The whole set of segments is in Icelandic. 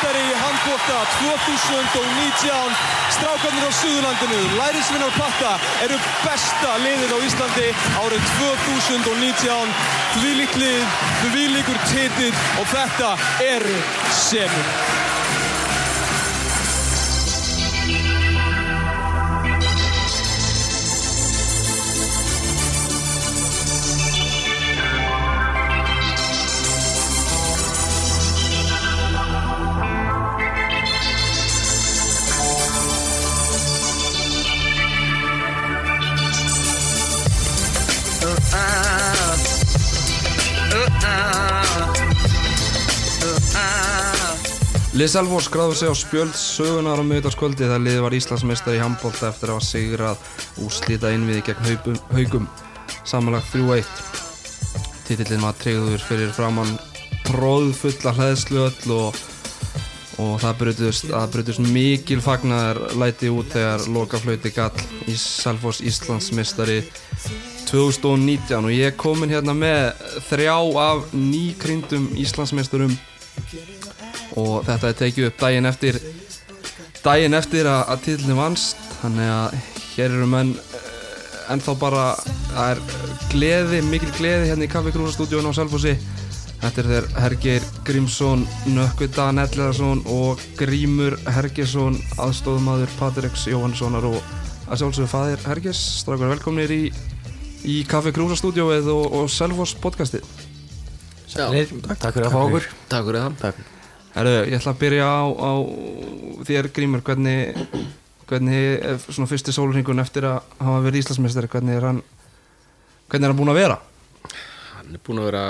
Íslandsmeistari í handbóta 2019. Strákarnir á Suðurlandinu, lærisvinnar Patta, eru besta liðið á Íslandi árið 2019. Því líklið, því líkur titill og þetta eru semur. Liz Elfors skráði sig á spjöld sögunar á miðvitaðskvöldi þegar liðið var Íslandsmeistar í handbólta eftir að hafa sigrað úrslita innviði gegn haugum, samanlagt 3-1 Titillin var treyður fyrir framann tróðfulla hlæðslu öll og, og það brutust mikil fagnar læti út þegar lokaflöyti gall í Selfos Íslandsmeistari 2019 og ég er komin hérna með þrjá af nýkrindum Íslandsmeisturum og þetta er tekið upp daginn eftir daginn eftir að, að títlinni vannst. Þannig að hér eru menn eh, ennþá bara það er gleði, mikil gleði hérna í Kaffi Krúsa stúdíun á Selfossi. Þetta er þeir Hergeir Grímsson Nökkvita Nelliðarsson og Grímur Hergesson aðstofumadur Patriks Jóhannssonar. Og að sjálfsögðu fadir Herges strafgar velkomnir í, í Kaffi Krúsa stúdíuið og, og Selfoss podcastið. Takk. Fyrir að fá okkur. Takk fyrir það. Takk Herru, ég ætla að byrja á, á þér Grímur, hvernig, hvernig er svona fyrsti sólurringun eftir að hafa verið Íslandsmeistari, hvernig er hann, hvernig er hann búinn að vera? Hann er búinn að vera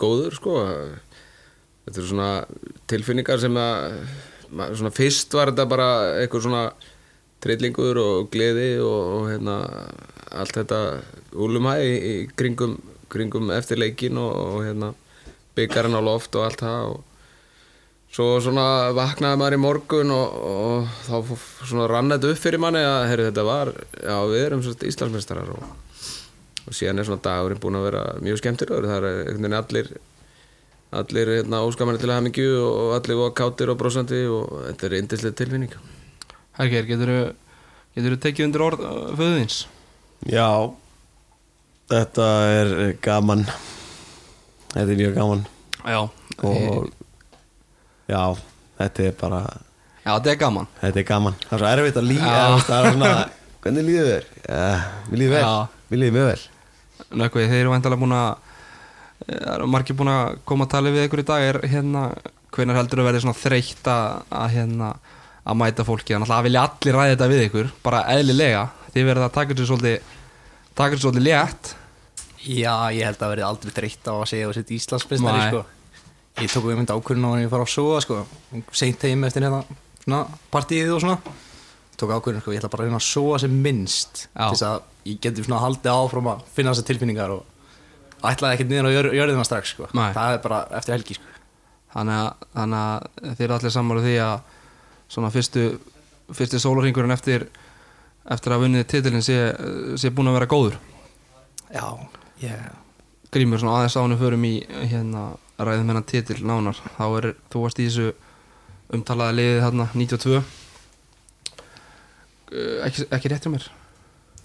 góður sko Þetta eru svona tilfinningar sem að svona fyrst var þetta bara eitthvað svona trillingur og gleði og, og hérna allt þetta úlumhæ í, kringum, kringum eftir leikin og, og hérna byggarinn á loft og allt það og svo svona vaknaði maður í morgun og, og þá svona rann þetta upp fyrir manni að herri, þetta var, já við erum svona Íslandsmeistarar og, og síðan er svona dagurinn búinn að vera mjög skemmtilegur. Það er einhvern veginn allir allir hérna, óskamanir til að hafa mikið og allir voru kátir og brósandi og þetta er yndislega tilfinning. Hergeir, getur þú tekið undir orð uh, föðuðins? Já Þetta er gaman. Þetta er mjög gaman. Já, Og Já, þetta er bara já, þetta er gaman Þetta er gaman Það er svo erfitt að líða. Það er svona Hvernig líður þér? Ja, mér líður vel. Mér líður mjög vel Nökkvið, þeir eru vantilega búin að eh, það eru margir búin að koma að tala við ykkur í dag er hérna, hvenær heldur þú verið svona þreytt að, að hérna að mæta fólki, þannig að vilja allir ræða þetta við ykkur bara eðlilega, þið verða að taka þessu svolítið taka þessu svolítið létt Já, ég held að verði aldrei þreytt á að segja að setja Íslandsmeistari Nei. sko. Ég tók við mynd ákvörðun á hann ég fara á soga sko. Seint heim eftir hérna svona, partíið og svona Tók ákvörðun, sko, ég ætla bara að reyna að soga sem minnst Já. Til þess að ég geti svona haldið áfram að finna þessar tilfinningar og ætlaði ekkert niður á jör, jörðina strax sko. Nei. Það er bara eftir helgi sko. þannig að, þannig að þið eru allir sammála því að svona fyrstu fyrsti sólarhingurinn eftir eftir að vunnið titilin sé, sé búin að vera góður Já, ég Grímur, svona aðeins ánum förum í hérna ræðum hennar titil nánar. Þá er, þú varst í þessu umtalaða liðið hérna 92 Eh, ekki, ekki rétt hjá mér?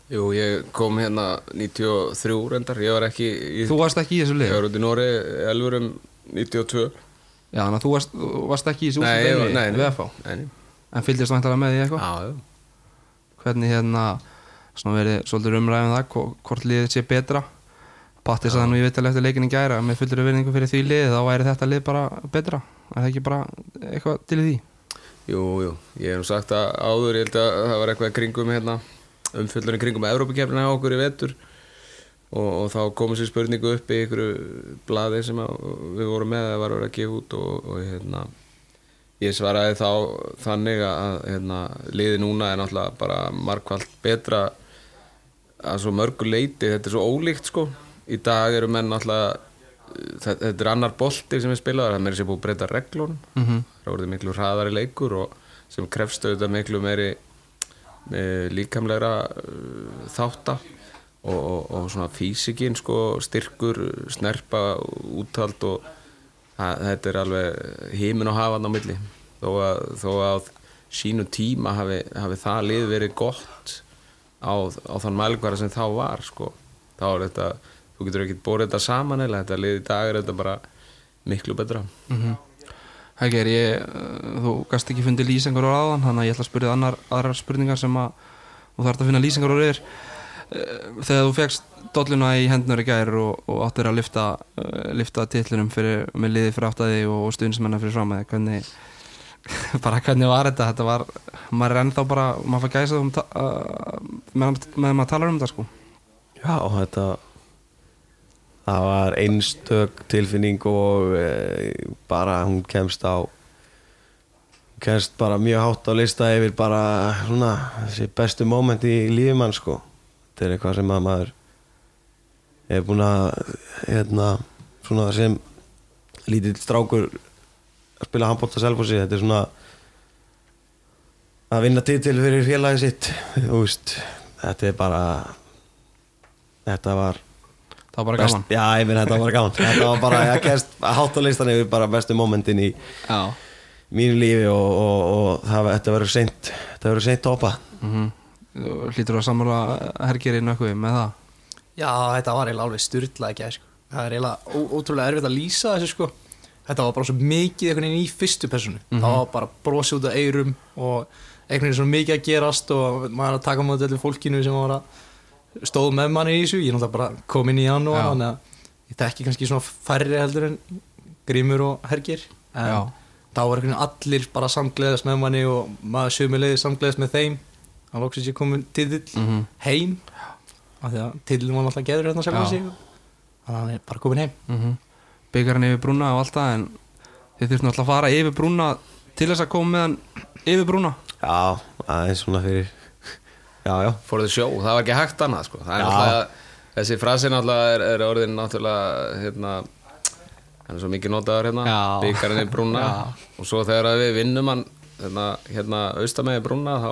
Jú, ég kom hérna 93 reyndar, ég var ekki í, þú varst ekki í þessu ég lið var út í Nóri elfurum 92 já, þannig að þú varst, varst ekki í þessu ég nei, við nei, nei. en fylgist væntalega með því eitthvað? Já, já. Hvernig hérna svona verið svolítið umræðum það hvo- hvort liðið sé betra Patti sagði nú ég veit alveg eftir leikin í gæra með fullur verðingu fyrir því lið þá væri þetta lið bara betra. Er það ekki bara eitthvað til því? Jú, jú, ég hef nú sagt að áður, ég held að það var eitthvað kringum hérna, umfyllunni kringum Evrópakefnina á okkur í vetur. Og, og þá komum sér spurningu upp í ykkur blaði sem að við vorum með að var að vera að gefa út og, og hérna, ég svaraði þá þannig að hérna, liði núna er náttúrulega bara markvallt betra að svo mörgu leiti, þetta er svo ólíkt sko, í dag eru menn náttúrulega þetta, þetta er annar bolti sem er spilaður, það er meira sér búið að breyta reglunum Mhm. það voruð miklu hraðari leikur og sem krefst auðvitað miklu meiri með líkamlegra uh, þátta og, og, og svona físikinn sko, styrkur, snerpa, úthald og það, þetta er alveg hímin og hafan á milli þó að, þó að sínu tíma hafi, hafi það lið verið gott á, á þann mælgvara sem þá var sko. þá er þetta, þú getur ekki bórið þetta saman eða þetta lið í dag er þetta bara miklu betra Hægir, ég, uh, þú gast ekki fundið lýsingar á aðan, þannig að ég ætla að spyrja annar, aðrar spurningar sem að þú þarf að finna lýsingar á reyður. Þegar þú fegst dolluna í hendnur í gær og, og áttir að lifta, uh, lifta fyrir, með liði fyrir áttaði og, og stuðnismennar fyrir fram hvernig, bara hvernig var þetta? Þetta var, maður er ennþá bara, maður fær gæsa um, uh, með, með maður talar um þetta sko. Já, þetta það var einstök tilfinning og e, bara hún kemst á kemst bara mjög hátt á lista yfir bara svona þessi bestu moment í lífi mann sko. Þetta er eitthvað sem að maður er búin að hérna svona sem lítill strákur að spila handbólta selfossi þetta er svona að vinna titil fyrir félagi sitt þú veist, þetta er bara þetta var Það var bara gaman. Best, já, ég minn þetta var gaman Þetta var bara, ég á listan yfir bara bestu momentin í Já. mínu lífi og, og, og það, þetta verður seint þetta verður seint topa Mm Þú hlýtur að sammála hergeri nökkvi með það. Já, þetta var eiginlega alveg styrla ekki sko. Það er eiginlega ó- ótrúlega erfitt að lýsa þessu sko Þetta var bara svo mikið einhvern veginn í fyrstu personu Það var bara brosi út af eyrum og einhvern veginn svo mikið að gerast og maður að taka móti allir fólkinu sem var að stóð með manni í þessu Ég er náttúrulega bara kom inn í janúar þannig að ég þekki kannski svona færri heldur en Grímur og Hergir en Já. þá var allir bara samgleðast með manni og maður sömulegði samgleðast með þeim að loksins ég komin titill Mhm. heim af því að titillin var náttúrulega geður hérna sjálf Já. sig þannig að hann er bara komin heim mm byggjarinn yfir brúna og allt það en þið þurftum alltaf að fara yfir brúna til þess að koma með hann yfir brúna Já, aðeins svona fyrir for the show, það var ekki hægt annað sko. er þessi frasi náttúrulega er, er orðin náttúrulega hérna hann er svo mikið notaður hérna Já. byggarinn í brúna og svo þegar við vinnum hann hérna, hérna austamegi brúna þá,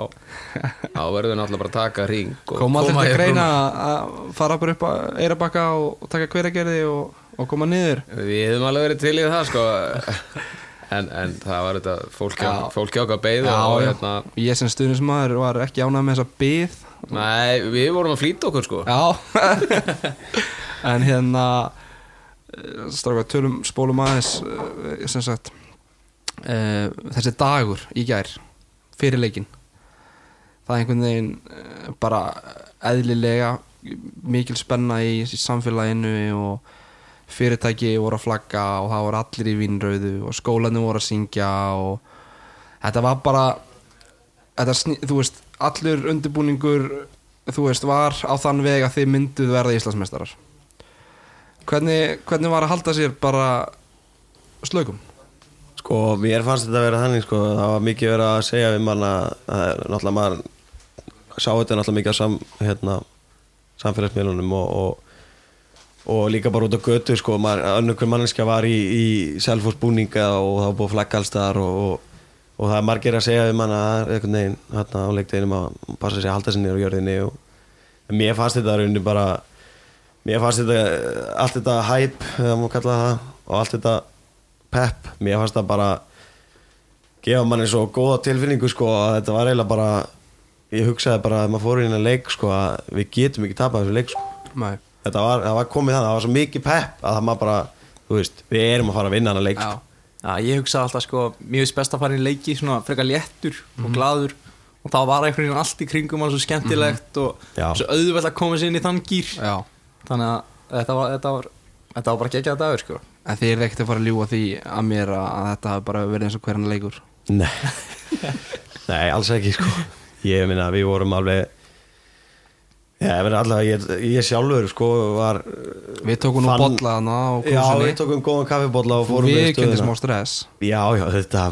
þá verðum við náttúrulega bara að taka ring og koma alltaf til yfir að greina að fara bara upp á Eirabakka og taka hveragerði og, og koma niður? Við hefum alveg verið til í það sko. En, en það var þetta fólki, Já. fólki okkar beið og hérna, ég sem stuðnismæður var ekki ánægð með þessa byð nei, við vorum að flýta okkur sko. já en hérna stráka tölum spólum aðeins eh, sem sagt uh, þessi dagur í gær fyrir leikinn það er einhvern veginn eh, bara eðlilega mikil spenna í, í samfélaginu og fyrirtæki voru að flagga og það voru allir í vínrauðu og skólanum voru að syngja og þetta var bara þetta þú veist, allur undirbúningur þú veist, var á þann veg að þið mynduð verða Íslandsmeistarar. Hvernig, hvernig var að halda sér bara slökum? Sko, mér fannst þetta að vera þannig sko, það var mikið verið að segja við manna náttúrulega maður sá þetta náttúrulega mikið á sam, hérna, samfélagsmiðlunum og, og, og líka bara út á götu sko, hver manneskja var í, í selfhúsbúninga og það var búið flagg alls staðar og, og, og það er margir að segja við manna einhvern veginn, hérna á leikdeginum að passa sig að halda sér niður á jörðinni og mér fannst þetta rauninni bara mér fannst þetta allt þetta hype, það má kalla það og allt þetta pep, mér fannst það bara gefa manni svo góða tilfinningu sko að þetta var eiginlega bara ég hugsaði bara að maður fór inn að leik sko að við getum ekki tapað þessu leik sko Nei. Þetta var, það var komið þannig, það var svo mikið pep að það maður bara, þú veist, við erum að fara að vinna hann að leik Já. sko. Já, ég hugsaði alltaf sko, mér finnst best að fara í leiki svona frekar léttur og gladur og þá var einhvern veginn allt í kringum hann svo skemmtilegt og Já. svo auðvelt að koma sér inn í þann gýr Já. þannig að þetta var, þetta var, þetta var bara geggjað dagur sko en þið er ekkert að fara að ljúa því að mér að, að þetta hafi bara verið eins og hverjan leikur Nei, nei, alls ekki sko ég minna, við vorum alveg Já, allavega, ég, ég sjálfur sko var við tókum nú Fann- hana og Já, við tókum góðan kaffibólla og fórum við í kynntum stöðuna. smá stress. Já, já, þetta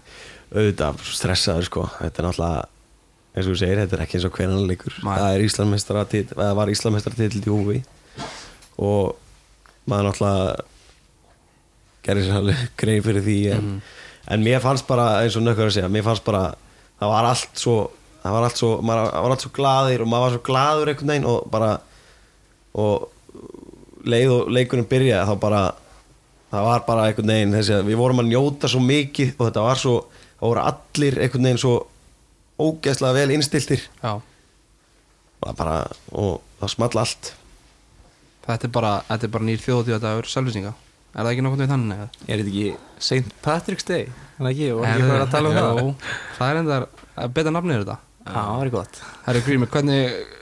auðvitað stressaður sko. Þetta er náttúrulega, eins og þú segir þetta er ekki eins og hvernig leikur. Nei. það er Íslandsmeistara það var Íslandsmeistara titill í húfi. Og maður náttúrulega gerir sér alveg grein fyrir því en, en mér fannst bara, eins og nökkur að segja mér fannst bara, það var allt svo það var allt svo, maður það var allt svo glaðir og maður var svo glaður einhvern veginn og bara og leið og leikurinn byrjaði þá bara það var bara einhvern veginn þessi að við vorum að njóta svo mikið og þetta var svo, það voru allir einhvern veginn svo ógeðslega vel innstiltir Já, og, bara, og það small allt þetta er bara, þetta er bara nýr þjóðtíðadagur selvlýsinga Er það ekki nokkuð við þannig? eða? Er þetta ekki St. Patrick's Day? Er það ekki? Og ekki bara að tala um það? Það er endar, betur nafnið er þetta það er gott. Herri Grímur, hvernig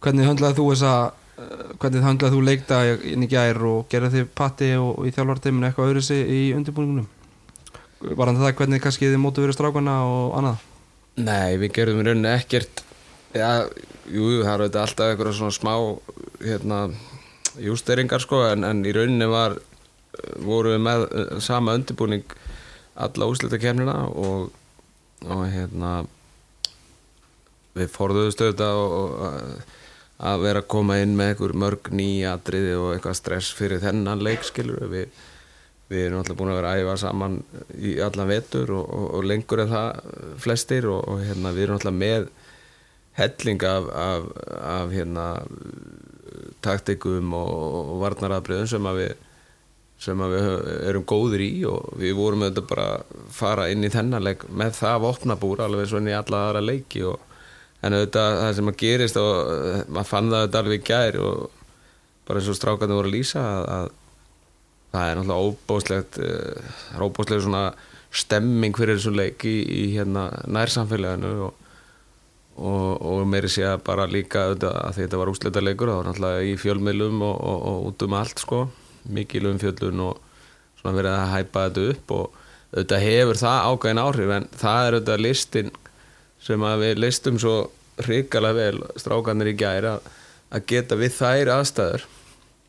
hvernig höndlaði þú þessa eh, hvernig höndlaði þú leikta inn í gær og gerði þið patti og í þjálfarteiminu eitthvað öðru sig í undirbúningunum var hann það hvernig kannski þið mótu verið strákana og annað? Nei, við gerðum í rauninni ekkert Já, jú, jú, það er auðvitað alltaf eitthvað svona smá hérna, jústeringar sko en, en í rauninni var voru við með uh, sama undirbúning alla úslita kemnina og, og hérna við forðuðust auðvitað og, og að- að vera að koma inn með einhver mörg nýja atriði og eitthvað stress fyrir þennan leik skilur við við erum alltaf búin að vera að æfa saman í allan vetur og, og, og lengur en það flestir og, og hérna, við erum alltaf með helling af, af, af hérna, taktikum og, varnarabriðum sem að við sem að við erum góður í og við vorum auðvitað bara að fara inn í þennan leik með það vopnabúr alveg eins og inn í alla aðra leiki og, en auðvitað það sem að gerist og eh, maður fann það auðvitað alveg í gær og bara eins og strákarnir voru að lýsa að, að það er náttúrulega óbóðslegt það er óbóðslega svona stemming fyrir þessum leik í, í hérna nærsamfélaginu og, og, og meiri sé að bara líka auðvitað að þetta var úslita leikur það var náttúrulega í fjölmiðlum og, og, út um allt sko. Mikil umfjöllun og svona verið að hæpa þetta upp og auðvitað hefur það ágæðin áhrif en það er auðvitað listin sem að við listum svo hrikalega vel strákanir í gæri að, að geta við þær aðstæður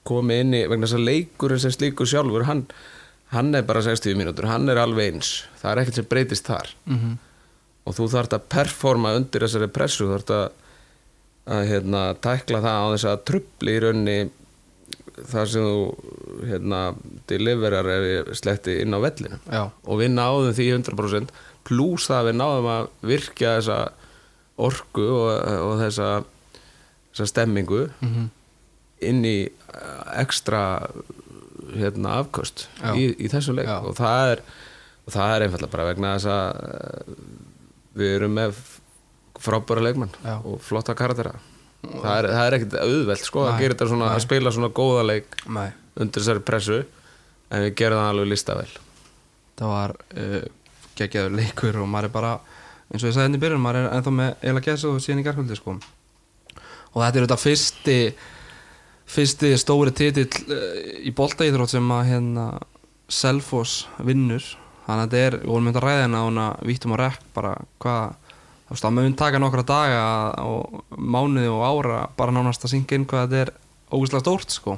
komið inn í, vegna þess að leikurinn sem slíkur sjálfur, hann, hann er bara 60 mínútur, hann er alveg eins það er ekkert sem breytist þar -hmm. og þú þarft að performa undir þessari pressu, þú þarft að, að hérna, tækla það á þess að trubli í raunni þar sem þú hérna, deliverar er sletti inn á vellinu Já. og við náðum því 100% pluss það að við náðum að virkja þessa orku og, og þessa, þessa stemmingu inn í eh, ekstra hérna, afköst Já. í, í þessu leik Já. og það er, og það er einfallega bara vegna þess að eh, við erum með frábæra leikmann Já. og flotta karaktera það er, það er ekkert auðvelt sko að Nei, gera þetta svona, nei. að spila svona góða leik Nei, undir þessari pressu en við gerum það alveg listavel það var uh, geggjaður leikur og maður er bara eins og ég sagði henni í byrjun, maður er ennþá með eiginlega gæsa og síðan í garkvöldi sko. Og þetta er þetta fyrsti fyrsti stóri titill uh, í boltaíþrótt sem að hérna Selfoss vinnur. Þannig að þetta er, við vorum myndið að ræða hérna á hana vítum og rekk bara hvað þú veist, það mun taka nokkra daga og mánuði og ára bara nánast að syngja inn hvað þetta er ógustlega stórt sko.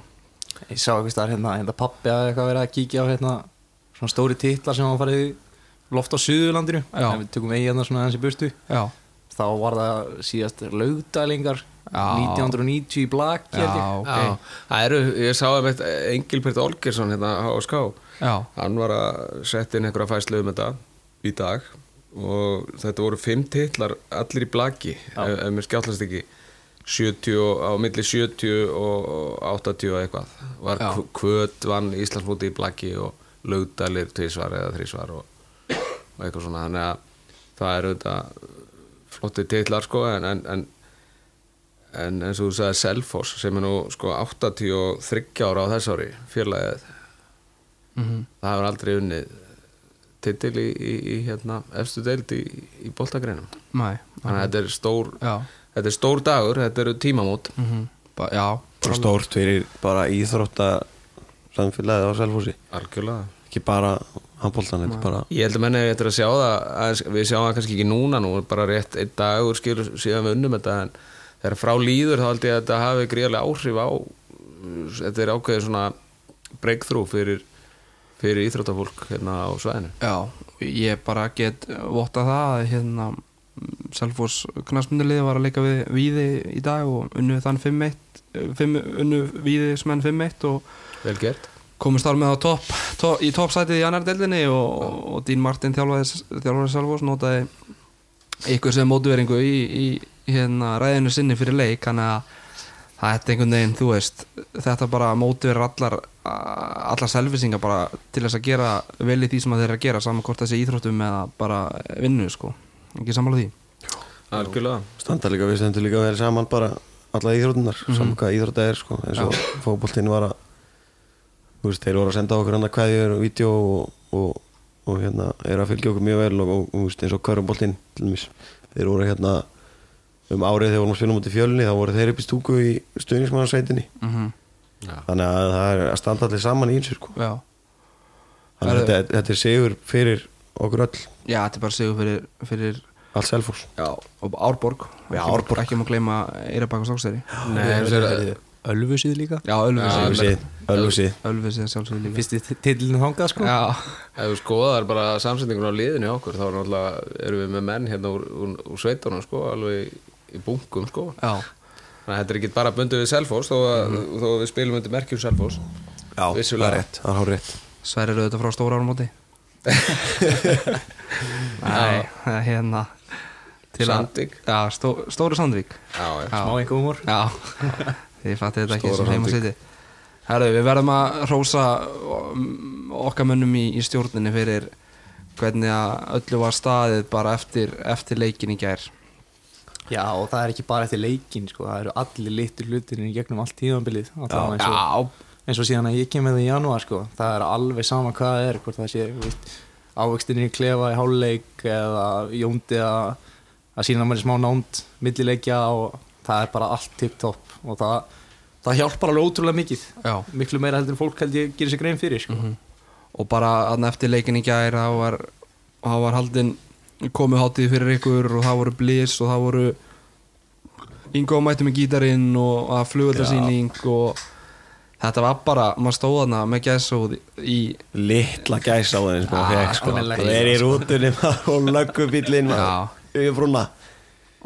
Ég sá eitthvað starf hérna, hérna pappi að eitthvað verið að kíkja á hérna svona stóri titlar sem hann farið loft á Suðurlandinu. En við tökum eigi hérna svona hans í burtu. Já, þá var það síðast lögdælingar Já. 1990 í blaki já, held ég. ok. Já, það eru, ég sá að með Engilbert Olgersson hérna á Ská Já, hann var að setja inn einhverja fæslu um þetta í dag. Og þetta voru fimm titlar allir í blaki, ef, ef mér skjáttlast ekki. 70, og- á milli 70 og 80 og eitthvað. Var kvöt vann Íslandsmóti í blaki og lögdalir tvísvar eða þrísvar og, og eitthvað svona þannig að það eru þetta flotti titlar sko en, en, en en eins og þú sagði Selfoss sem er nú sko 83 ára á þess ári félagið. Mhm. það hefur aldrei unnið titil í, í, í hérna, efstu deild í, í boltagreinum. Nei, þannig að þetta er stór já. þetta er stór dagur, þetta eru tímamót. Mm ba Já, Svo stórt fyrir bara íþrótta samfélagið á Selfossi. Algjörlega. Ekki bara handbóltan, þetta er bara. Ég held að menni eftir að sjá það við sjáum það kannski ekki núna nú er bara rétt einn dagur skilur síðan við unnum þetta en þegar frá líður þá held ég að þetta hafi gríðarlega áhrif á þetta er ákveðið svona breakthrough fyrir, fyrir íþróttafólk hérna á svæðinu. Já, ég bara get votta það að hérna Selfoss knastmyndaliði var að leika við Víði í dag og unnu þann 5-1 fimm- unnu Víði smenn 5-1 og vel gert komist þar með á topp top, í toppsætið í annar deildinni og, og Dín Martin þjálfaði, þjálfaði Selfoss notaði ykkur sem mótuveringu í, í hérna ræðinu sinni fyrir leik þannig að það er einhvern veginn, þú veist þetta bara mótiverir allar allar selvisingar bara til þess að gera vel í því sem þeir eru að gera saman hvort þessi íþróttum eða bara vinnu sko, ekki sammála því? Algjörlega. Standa líka við stendur líka að vera saman bara alla íþrótunar, Mhm. saman hvað íþrótta er sko, eins og fótboltinn var að þú veist, þeir voru að senda okkur hann að kveðjur og vídeo og, og, og hérna er að fylgja okkur mjög vel og, og, og þú veist, eins og dæmis, þeir voru hérna um árið þegar vorum að spila mútið fjölni þá voru þeir upp í stúku í stuðnismannarsveitinni mm þannig að það er að standa allir saman í eins sko. já. þannig að Er- þetta, þetta er sigur fyrir okkur öll, já, þetta er bara sigur fyrir, fyrir allt selfos já, og Árborg. Já, Ekki- Árborg. ekki að gleyma Eirabak og er- Ölfusið líka? Já, Ölfusi Ölfusi, Ölfusi Ölfusi sjálfsögðu líka. Fyrsti titillin þangað sko. Já, Ef við skoðar bara samsetningun á liðinu okkur þá er náttúrulega, erum við með menn hérna úr, úr, úr sveitunum sko, alveg í, í bunkum sko. já, Þannig að þetta er ekki bara bundið við Selfoss þó að, þó að við spilum undir merkjum Selfoss. Já, Vissulega. það er rétt, það er hár rétt Sverrir auðvitað frá stóra árum móti Nei, hérna til að- Sandvík. Já, stó, Stóri Sandvík Já, já. Já. Má einhver húmor Já, þið fatti þetta ekki sem heima Sandvík. siti Herru, við verðum að hrósa okkar mönnum í, í stjórninni fyrir hvernig að öllu var staðið bara eftir, eftir leikin í gær. Já og það er ekki bara eftir leikin sko Það eru allir litur hlutinir í gegnum allt tíðanbilið eins og Já, eins og síðan að ég kem með það í janúar sko það er alveg sama hvað það er hvort það sé í klefa í háluleik eða jóndi að að sína mér smá nánd millileikja og það er bara allt tipp-topp og það, það hjálpar alveg ótrúlega mikið. Já. Miklu meira heldur en fólk held ég gerir sér grein fyrir sko. og bara aðna eftir leikin í gær þá var, þá var haldin komið hátíð fyrir ykkur og það voru bliss og það voru Ingo mætti með gítarinn og að flugöldarsýning og þetta var bara, maður stóð þarna með gæsóð í litla gæs á þeim sem Já, það fekk sko. það er í rútunni maður, og löggubílinn yfir brúna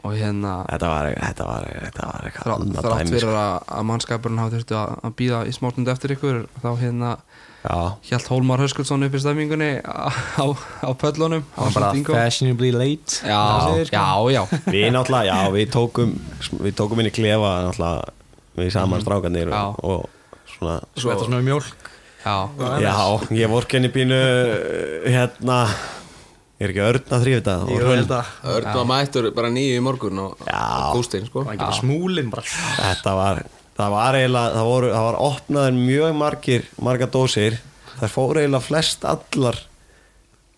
og hérna þetta var, þetta var, þetta var eitthvað þrátt fyrir sko. að, að mannskapurinn hafa þurftu að, að býða í smátund eftir ykkur þá hérna hjælt Hólmar Höskuldsson upp í stefningunni á, á, á pöllunum það var bara fashionably late já, sko. já, já, við náttúrulega, já, við tókum við tókum inn í klefa náttúrulega við saman strákanir Já. og, og svona svo þetta svona með mjólk já, já, ég vorkenni pínu hérna er ekki örn að þrýfa þetta ég og held að Örn var mættur bara nýju í morgun og Já. Gústein sko það var ekki bara smúlin bara Þetta var, það var eiginlega, það voru, það var opnaðin mjög margir, marga dósir, það fóru eiginlega flest allar.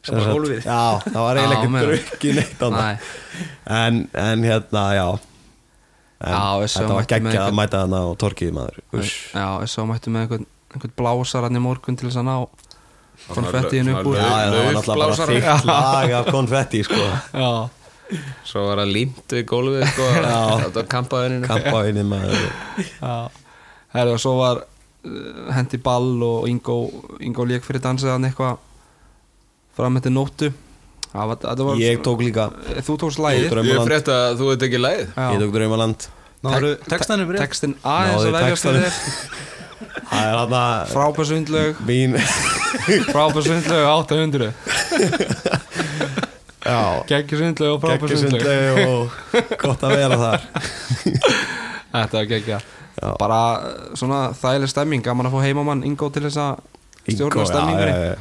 sem var hólfið. Já, það var eiginlega ekki drukki neitt það. En, en hérna, já. En Já, þetta var geggjað að mæta þarna og torkið maður. Já, ég svo mættu með einhvern, einhvern blásar hann í morgun til þess að ná konfettiðin upp úr það var náttúrulega bara þykkt lag af konfetti, sko. já, Svo var það límt við gólfið sko. Þetta var kampaðininu og svo var uh, hendi ball og Ingo, Ingo lék fyrir dansið hann eitthvað fram eftir nóttu. Það var, þetta var Ég tók líka, þú tókst lægið Ég tók- Ég frétt að þú ekki leið Já. ég tók fyrir textin aðeins að verja fyrir þér. Það frábærsvindlaug mín, frábærsvindlaug 800 já. geggjusvindlaug og frábærsvindlaug geggjusundlega og gott að vera þar. Þetta var geggja Já. bara uh, svona þægileg stemming gaman að fá heimamann Ingo til þess að stjórna stemmingunni já, já,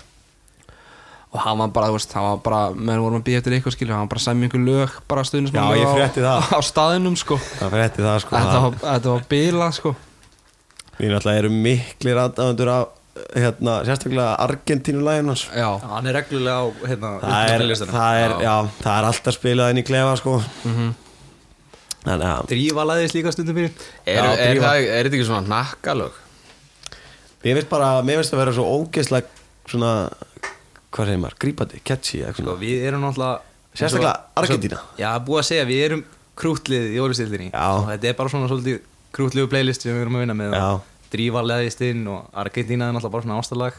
og hann var bara, þú veist, hann var bara meðan vorum að býja eftir eitthvað skilju, hann var bara að semja einhver lög bara stuðnismann Já, ég frétti það. á staðinum sko. Það frétti það sko þetta var, var bilað sko. Við náttúrulega erum miklir aðdæðandur af hérna, sérstaklega já, hann er reglulega á hérna, það er, það er, já, það er alltaf spilað inn í klefa sko Mhm. þannig að drífa laðist líka stundum fyrir Er, Já, er, drífa. það, er þetta ekki svona nakkalög? mér finnst bara, mér finnst að vera svo ógeðslega svona, hvað segir maður, grípandi, catchy sko, við erum náttúrulega Sérstaklega Argentína. já, búið að segja, við erum krútlið í og þetta er bara svona svolítið krútliðu playlist sem við erum að vinna með Já. Drífa laðist inn og Argentína er náttúrulega bara svona ástalag.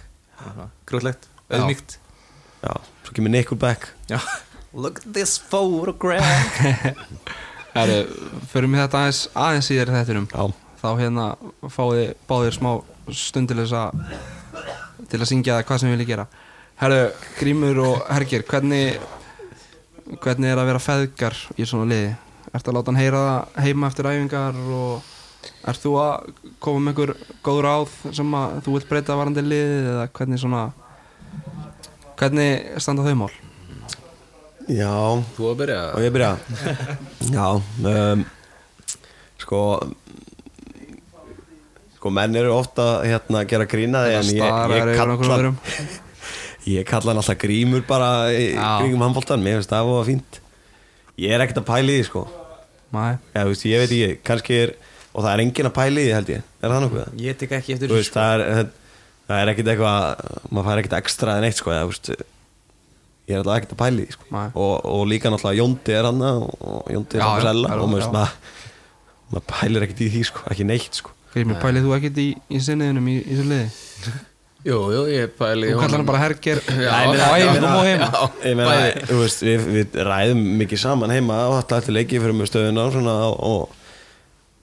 Krútlegt, auðmíkt já, svo kemur Nickelback. Já. look at this photograph. Herru, förum við þetta aðeins, aðeins í þettinum já, þá hérna fáið báðir smá stund til þess að til að syngja hvað sem við viljum gera. Herru, Grímur og Hergir hvernig hvernig er að vera feðgar í svona liði? Ertu að láta hann heyra það heima eftir æfingar og Ert þú að koma með einhver góð ráð sem að þú vilt breyta varandi liðið eða hvernig svona hvernig standa þau mál? Já, Þú að byrja. Og ég byrja. Já um, Sko Sko menn eru ofta hérna að gera grína því en ég, ég kalla. Ég kalla hann alltaf grímur bara í Já. kringum handbóltan Mér finnst það var fínt. Ég er ekkert að pæla í því sko. Nei, Já, þú veist, ég veit ekki, kannski er Og það er enginn að pæla í því held ég. Er það nokkuð? Ég tek ekki eftir veist, það er, það er ekkert eitthvað Maður fær ekkert ekstra en eitt sko eða, veist, Ég er alltaf ekkert að pæla í því sko. Og, og líka náttúrulega Jóndi er hann og Jóndi er hann já, sella og maður maður pælir ekkert í því sko, ekki neitt sko. Grímur, pælið þú ekkert í, í sinniðinum í, í þessu liði? Jú, jú, ég pæli Þú kallar hann bara herger á og við, við ræðum mikið saman heima og alltaf eftir leikið fyrir og svona og, og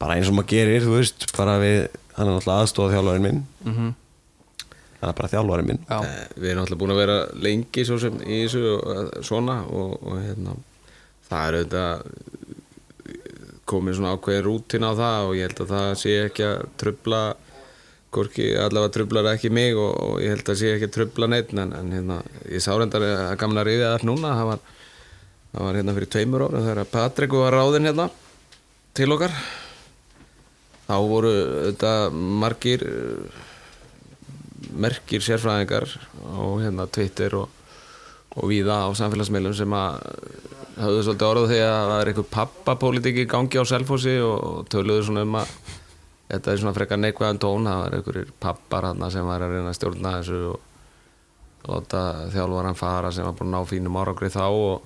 bara eins og maður gerir, þú veist, bara við hann er náttúrulega aðstóða þjálfarinn minn. Mhm. hann er bara þjálfarinn minn. Já, Eh, Við erum alltaf búin að vera lengi svo sem í þessu og, eh, svona og, og hérna það er auðvitað komið svona ákveðin rútin á það og ég held að það sé ekki að hvorki allavega trublar ekki mig og, og ég held að sé ekki að trubla neitt en, en hérna, ég sá reyndar að gamla riðið allt núna það var, það var hérna fyrir tveimur ára þegar Patrik var ráðinn hérna til okkar þá voru þetta margir merkir sérfræðingar á hérna Twitter og, og víða á samfélagsmiðlum sem að hafðu svolítið orðið því að það er eitthvað pappapólitík í gangi á Selfossi og, og töluðu svona um að þetta er svona frekar neikvæðan tón það var einhverjir pappar hann sem var að reyna að stjórna þessu og láta þjálfaran fara sem var búin að ná fínum árangri þá og,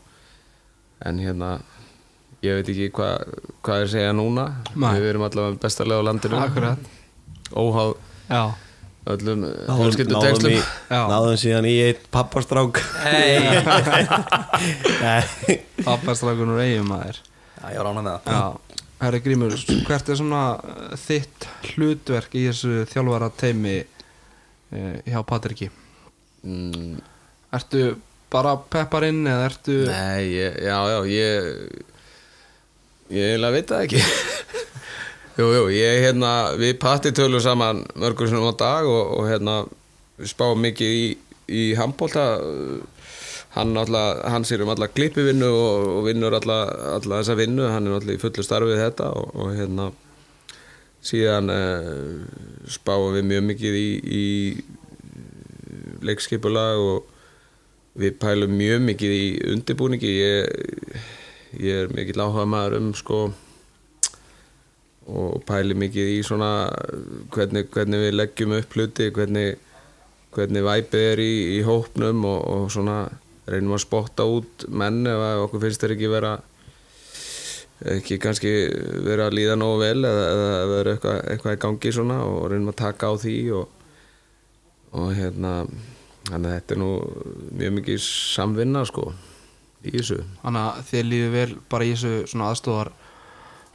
en hérna ég veit ekki hvað hva er að segja núna. Nei. við erum allavega bestarlega á landinu. Akkurat. Óháð Já, öllum Náðum- fjölskyldu náðum tengslum náðum síðan í eitt pappastrák. Nei. pappastrákun úr eigum maður. Já, ég var ánað með það. Já, herri Grímur, hvert er svona uh, þitt hlutverk í þessu þjálfara teimi uh, hjá Patriki? mm, Ertu bara pepparinn eða ertu Nei, ég, já, já, ég ég eiginlega veit það ekki. Jú, jú, ég hérna við patti tölum saman mörgur sinum á dag og, og hérna við spáum mikið í, í handbólta hann hann sér um alla klippivinnu og, og vinnur alla, alla þessa vinnu, hann er alltaf í fullu starfið þetta og, og hérna síðan uh, spáum við mjög mikið í, í leikskipulag og við pælum mjög mikið í undirbúningi. Ég, ég er mikill áhuga maður um sko og pæli mikið í svona hvernig, hvernig við leggjum upp hluti hvernig, hvernig væpið er í, í hópnum og, og svona reynum að spotta út menn ef okkur finnst þeir ekki vera ekki kannski vera að líða nógu vel eða, eða vera eitthvað, eitthvað í gangi svona og reynum að taka á því og, og hérna þannig að þetta er nú mjög mikið samvinna sko í þessu. Þannig að þið líður vel bara í þessu svona aðstofar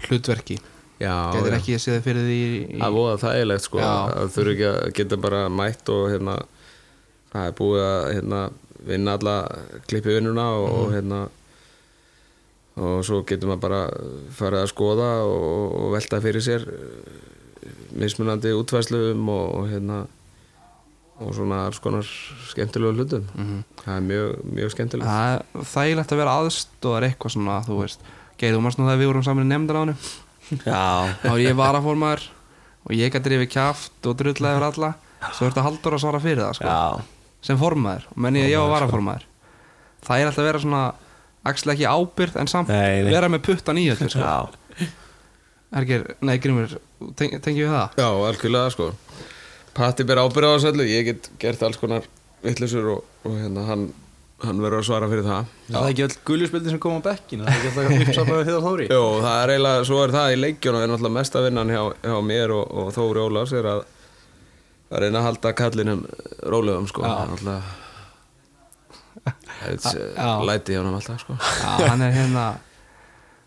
hlutverki Já, Gætir ekki að sé það fyrir því í... Það voða þægilegt sko. Já. að þurfi ekki að geta bara mætt og hérna það er búið að hérna, vinna alla klippi vinnuna og, og hérna og svo getur maður bara farið að skoða og, og velta fyrir sér mismunandi útvæslum og, og hérna og svona alls konar skemmtilegu hlutum. Það er mjög, mjög skemmtilegt. Það er þægilegt að vera aðstóðar eitthvað svona, þú veist. Geir, þú marst nú það að við vorum saman í nefndar á hennu Já, Þá er ég varaformaður og ég gæti rifið kjaft og drullaði yfir alla. Svo ertu haldur að svara fyrir það, sko. Já, Sem formaður, og menn ég að ég var varaformaður. Það er alltaf að vera svona Axel ekki ábyrð en samt Nei, nei. vera með puttan í öllu, sko. Já. Ergir, nei, Grímur, teng, tengjum við það? Já, algjörlega sko Patti ber ábyrða á þessu öllu ég get gert alls konar vittlisur og, og hérna hann, hann verður að svara fyrir það. Það er ekki öll guljuspildi sem kom á bekkinu Það er ekki alltaf uppsapað við Heiðar Þóri? Jó, það er eiginlega, svo er það í leikjunum en náttúrulega mesta vinnan hjá, hjá mér og, og Þóri Ólafs er að að reyna að halda kallinum rólegum sko. Já. Já. læti hjá hann alltaf sko. Já, hann er hérna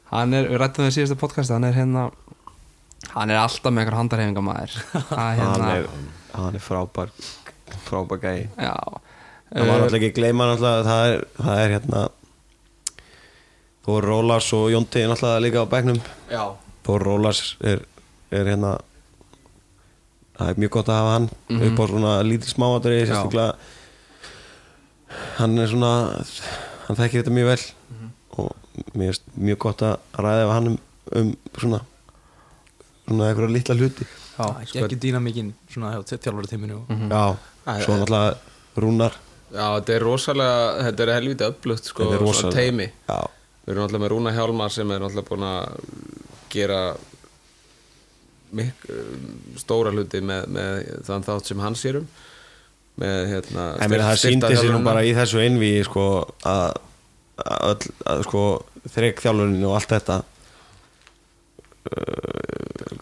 Hann er, við rættum það í síðustu podcast Hann er hérna Hann er alltaf með einhver handarhefinga maður Það er Hann hérna er, hann er frábær frábær gæi. Já. Það var náttúrulega ekki að gleyma það er, það er hérna Þór Rólars og er náttúrulega líka á bekknum. Já. Þór Rólars er er hérna það er mjög gott að hafa hann. Upp á svona lítið smáatri sérstaklega. Hann er svona hann þekkir þetta mjög vel. Og mér er mjög gott að ræða hann um, um svona svona eitthvað litla hluti Já, ekki dýna mikinn svona hjá þjálfari tíminu og já, svo náttúrulega rúnar. Já, þetta er rosalega, þetta er helviti öflugt sko, Þetta er svona rosalega- teimi já, Við erum alltaf með Rúna Hjálmar sem er alltaf búin að gera mik stóra hluti með, með þann þátt sem hann sérum með hérna En meina, það síndi sér nú bara í þessu einvíi sko, að, að, öll, að sko, þrekþjálfunin og allt þetta sér.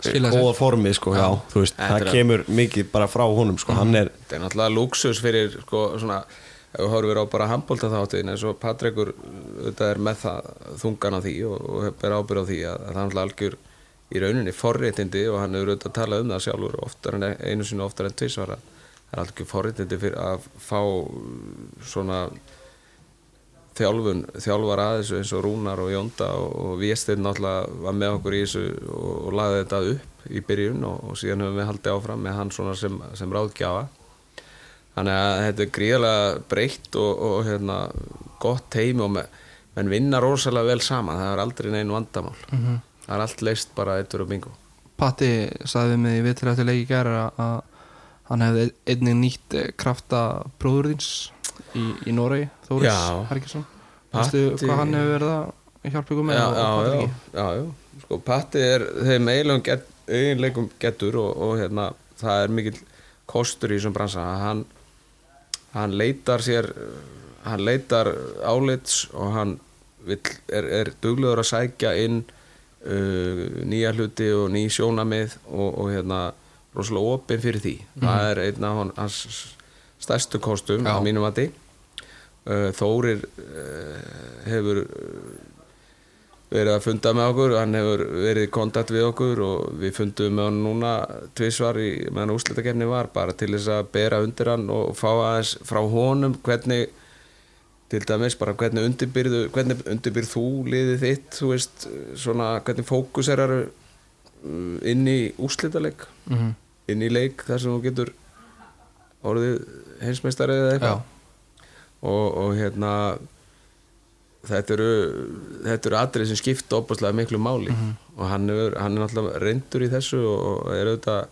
Góða formi sko, já, þú veist, það er- kemur mikið bara frá honum sko, hann er Þetta er náttúrulega luxus fyrir sko, svona, ef við horfum á bara handbólta þáttin eins og Patrekur þetta er með það þungan á því og, og ber ábyrð á því að, að það er náttúrulega algjör í rauninni forréttindi og hann hefur auðvitað talað um það sjálfur oftar en einu sinni oftar en tvisvar að það er algjör forréttindi fyrir að fá svona þjálfun, þjálfar aðeins eins og Rúnar og Jónda og, og Viesteinn náttúrulega var með okkur í þessu og, og lagði þetta upp í byrjun og, og síðan höfum við haldið áfram með hann svona sem, sem ráðgjafa. Þannig að þetta er gríðarlega breytt og, og hérna, gott teimi og me, menn vinna rosalega vel saman. Það er aldrei neinn vandamál. -hmm. það er allt leist bara eittur og bingo. Patti við mig í leiki gæra að hann hefði einnig nýtt eh, krafta bróðurðins í, í Noregi, Þóris Patti- Veistu hvað hann hefur verið að hjálpa ykkur með já, já, já, já. Sko, Patti er þeim eiginlegum getur og, og hérna, það er mikill kostur í þessum bransa. Að hann, hann leitar sér hann leitar álits og hann vill, er, er duglegur að sækja inn uh, nýja hluti og ný sjónamið og, og hérna rosalega opinn fyrir því. Það er einn af hon- hans stærstu kostum á mínum mati. uh, Þórir uh, hefur verið að funda með okkur. Hann hefur verið í kontakt við okkur og við fundum með hann núna tvisvar í, meðan úrslitakefni var bara til þess að bera undir hann og fá aðeins frá honum hvernig til dæmis bara hvernig undirbyrðu hvernig undirbyrð þú liðið þitt þú veist, svona hvernig fókuserar inn í úrslitaleik? Mhm. inn í leik þar sem þú getur orðið heimsmeistari eða eitthvað og, og hérna þetta eru þetta eru atrið sem skipta opaslega miklu máli og hann, er, hann er náttúrulega reyndur í þessu og, er auðvitað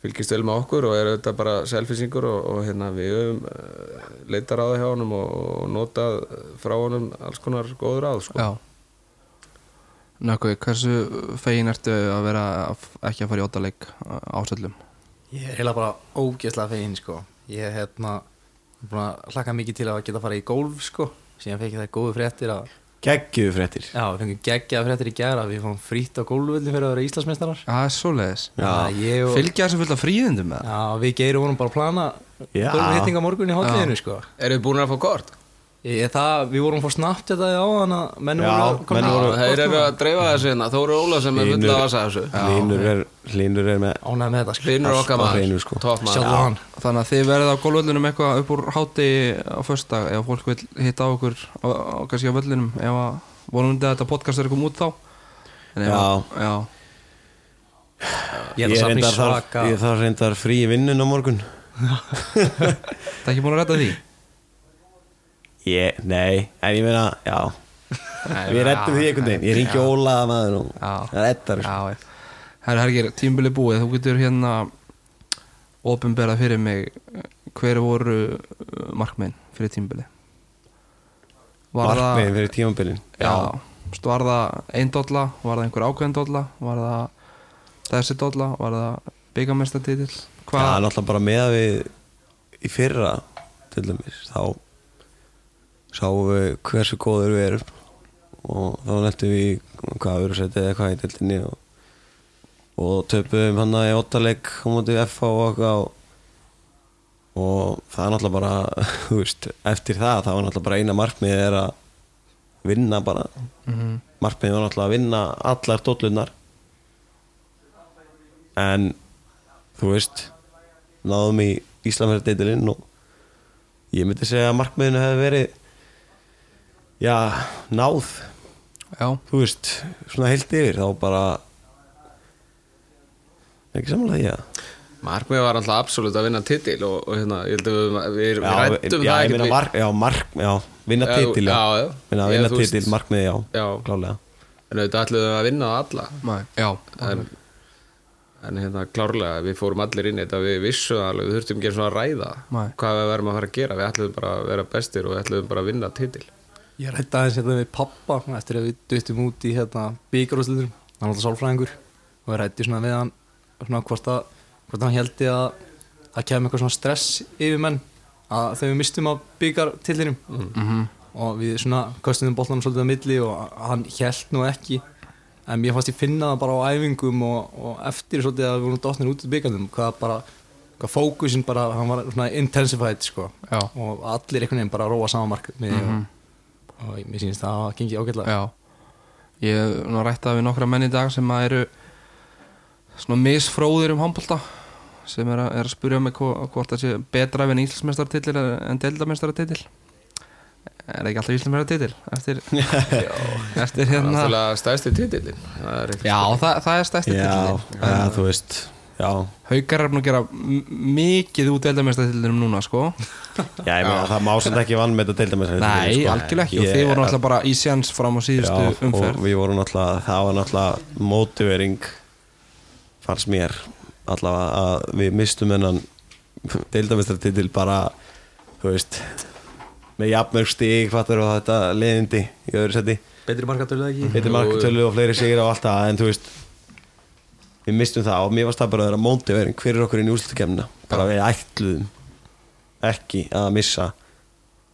fylgist vel með okkur og er auðvitað bara selfisingur og, og hérna við höfum uh, leitar á það hjá honum og, og notað frá honum alls konar góður ráð sko. Já Nökkvi, hversu fegin ertu að vera að- ekki að fara í óttaleik ásöllum? Ég er heila bara ógeðslega fegin sko Ég er hérna búin að hlaka mikið til að geta að fara í golf sko. Síðan fekk ég það góðu fréttir að geggjuðu fréttir. Já, við fengum geggjaða fréttir í gæra við fáum frýtt á golfvöldin fyrir að vera Íslandsmeistarar. Það er svoleiðis. Já. ég og, Fylgja þessu fullt af það? Já, við geirum vorum bara að plana á morgun í hátliðinu sko. Eru þið búin að fá kort? Ég, það, Við vorum fór snabt þetta á þannig að menn Já, voru á þeir eru að dreifa þessu hérna. Þóru Óla sem er fulla að vasa þessu. Hlynur er, er með ánægð með þetta sko. Hlynur Allt okkar á maður, sko. topp maður. Sjálf hann. Þannig að þið verðið á gólvöllunum eitthvað upp úr háti á föstudag ef fólk vil hitta á okkur á, á, kannski á völlunum ef að vonandi að þetta podcast er koma út þá. En Já. að- já. Ég er reyndar frí í vinnun á morgun. Það er ekki búin að rætta því ég, Nei, en ég meina, já. Við rettum því einhvern veginn. Ég ringi Óla að maður og Já. það rettar sko. Já, Hergir, tímbili búið. Þú getur hérna ofinberað fyrir mig hver voru uh, markminn fyrir tímbili Markmiðin fyrir tímabilin Já, var það ein dolla, var það einhver ákveðin dolla? Var það þessi dolla? Var það byggamestartitill Það er hvað, náttúrulega bara með við í fyrra til dæmis þá sáum við hversu góður við erum. Og þá nættum við í hvað setið eða hvað í dildinni og, og töpuðum hann í óttaleik á móti FH og eitthvað og, og það er náttúrulega bara veist, eftir það þá er náttúrulega bara eina markmið er að vinna bara. Mm markmiðið var náttúrulega að vinna allar dóllunar en þú veist náðum í Íslamverðardeitilinn og ég myndi segja að markmiðinu hefði verið já, náð. Já, þú veist, svona heilt yfir þá bara ekki samanlega ég Markmið var alltaf absolutt að vinna titil og, og hérna, ég held að við, já, rættum já, það við- mark, já, mark, já, vinna Já, titil já, já, já. Vinna, Ég, vinna þú veist- titil, markmiði, já, Já. klálega En auðvitað ætluðum við að vinna á alla. Nei, já, en, en hérna klárlega við fórum allir inn í þetta við vissum alveg, við þurftum ekki að ræða Nei. hvað við verðum að fara að gera. Við ætluðum bara að vera bestir og við ætluðum bara að vinna titil Ég rætti aðeins hérna við pappa eftir að við duttum út í hérna byggarúslitum, hann var alltaf sálfræðingur og ég rætti svona við hann svona hvort að, hvort hann heldi að það kemur eitthvað svona stress yfir menn að þegar við mistum á byggartillinum Mhm. og við svona köstum boltanum svolítið á milli og hann held nú ekki. En mér fannst ég finna það bara á æfingum og, og eftir svolítið að við vorum dotnir út í byggarnum hvað bara, hvað fókusin bara, hann var svona intensified sko. Já. og allir einhvern veginn bara að róa saman mark með og, og mér sýnist það að gengi ágætlega. Já. Ég hef nú rættað við nokkra menn í dag sem að eru svona misfróðir um handbolta sem er að, er að spurja mig hvo- hvort það sé betra ef en íslensmestaratitil en deildamestaratitil Er það ekki alltaf íslensmestaratitil eftir, eftir hérna Náttúrulega stæðsti titilin það er ekkert Já, það, það er stærsti já, titillinn. ja, þú veist. já, Haukar er búin að gera mikið út deildamestaratilinum núna sko. Já, ég meina það má samt ekki vann með þetta deilda með Nei, algjörlega ekki. Og þið voru alltaf bara í sjans fram á síðustu já, umferð. og við vorum alltaf, það var alltaf motivering fannst mér allavega að við mistum hennan deildamestartitil bara þú veist með jafnmörg stig fattur og þetta leðindi í öðru seti betri markatölu eða ekki? Eittir markatölu og fleiri sigir og allt það en þú veist við mistum það og mér varst það bara að vera mótivering fyrir okkur inn í úrslutakemna bara við ætluðum ekki að missa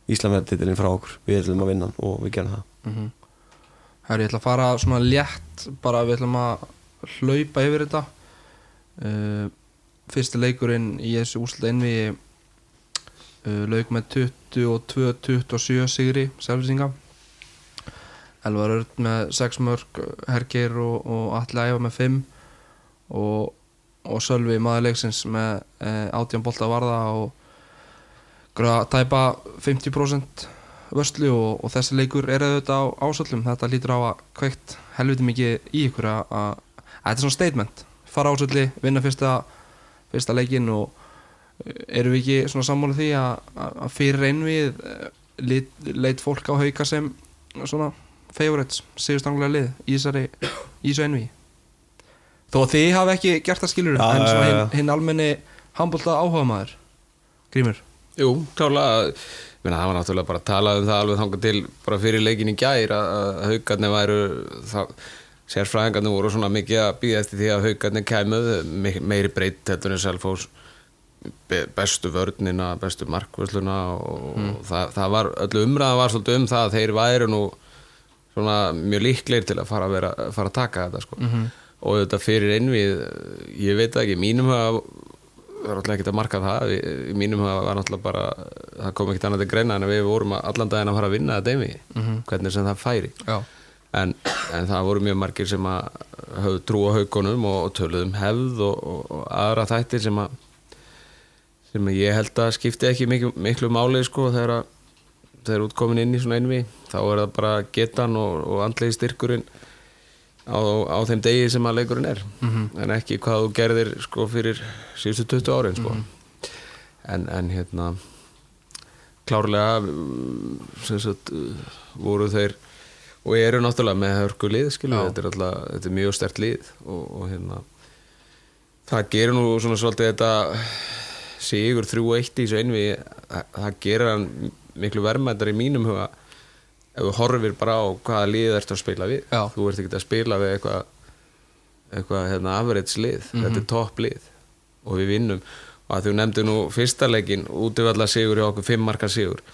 Íslamverðtitilin frá okkur. Við ætlum að vinna og við gerum það. Herri, ég ætla að fara svona létt bara við ætlum að hlaupa yfir þetta. Uh, Fyrsti leikurinn í þessu úrsluta innvi uh, lauk með 22-27 sigri selvisinga Elvar Örn með 6 mörg Hergeir og, og Atli Æfa með 5 og, og Sölvi maður leiksins með uh, 18 bolta varða og gráða tæpa 50% vörslu og, og þessi leikur er auðvitað á ásöllum. Þetta lítur á að kveikt helviti mikið í ykkur að, að, að þetta er svona statement. Fara ásölli, vinna fyrsta fyrsta leikin og eh, erum við ekki svona sammála því að, að að fyrir einvið leit, leit fólk á hauka sem svona favorites, sigurstanglega lið í þessari, í þessu einvið þó að þið hafi ekki gert það skilur Já, en svona hinn, hinn almenni handbólta áhuga maður Grímur? Jú, klárlega Meina, það var náttúrulega bara að tala um það alveg þangað til bara fyrir leikin í gær að, að haugarnir væru það, sérfræðingarnir voru svona mikið að býða eftir því að haugarnir kæmuð meiri breytt heldur en Selfos be- bestu vörnina, bestu markvörsluna og það, það var öllu umræða var svolítið um það að þeir væru nú svona mjög líklegir til að fara að, vera, fara að taka þetta sko. Og þetta fyrir innvið ég veit ekki, mínum hafa það er alltaf ekkert að marka það. Mínum hafa var náttúrulega bara það kom ekkert annað til greina en við vorum allan daginn að fara að vinna þetta einvið hvernig sem það færi. En, en það voru mjög margir sem að höfðu trú á haugunum og, og töluðum hefð og, og, og aðra þættir sem að sem að ég held að skipti ekki miklu, miklu máli sko þegar að þegar út komin inn í svona einvi þá er það bara getan og, og andlegi styrkurinn á, á þeim degi sem að leikurinn er. En ekki hvað þú gerðir sko fyrir síðustu 20 árin sko. En, en hérna klárlega mm, sagt, voru þeir og eru náttúrulega með hörku lið þetta er, alltaf, þetta er mjög stert lið og, og hérna það gerir nú svona svolítið þetta sigur 3-1 í einvi það, gerir hann miklu verðmættar í mínum huga ef þú horfir bara á hvaða lið ertu að spila við Já. þú ert ekki að spila við eitthvað eitthvað hérna average lið. Þetta er topp lið. Og við vinnum. Og að þú nefndir nú fyrsta leikin útivalla sigur hjá okkur, fimm marka sigur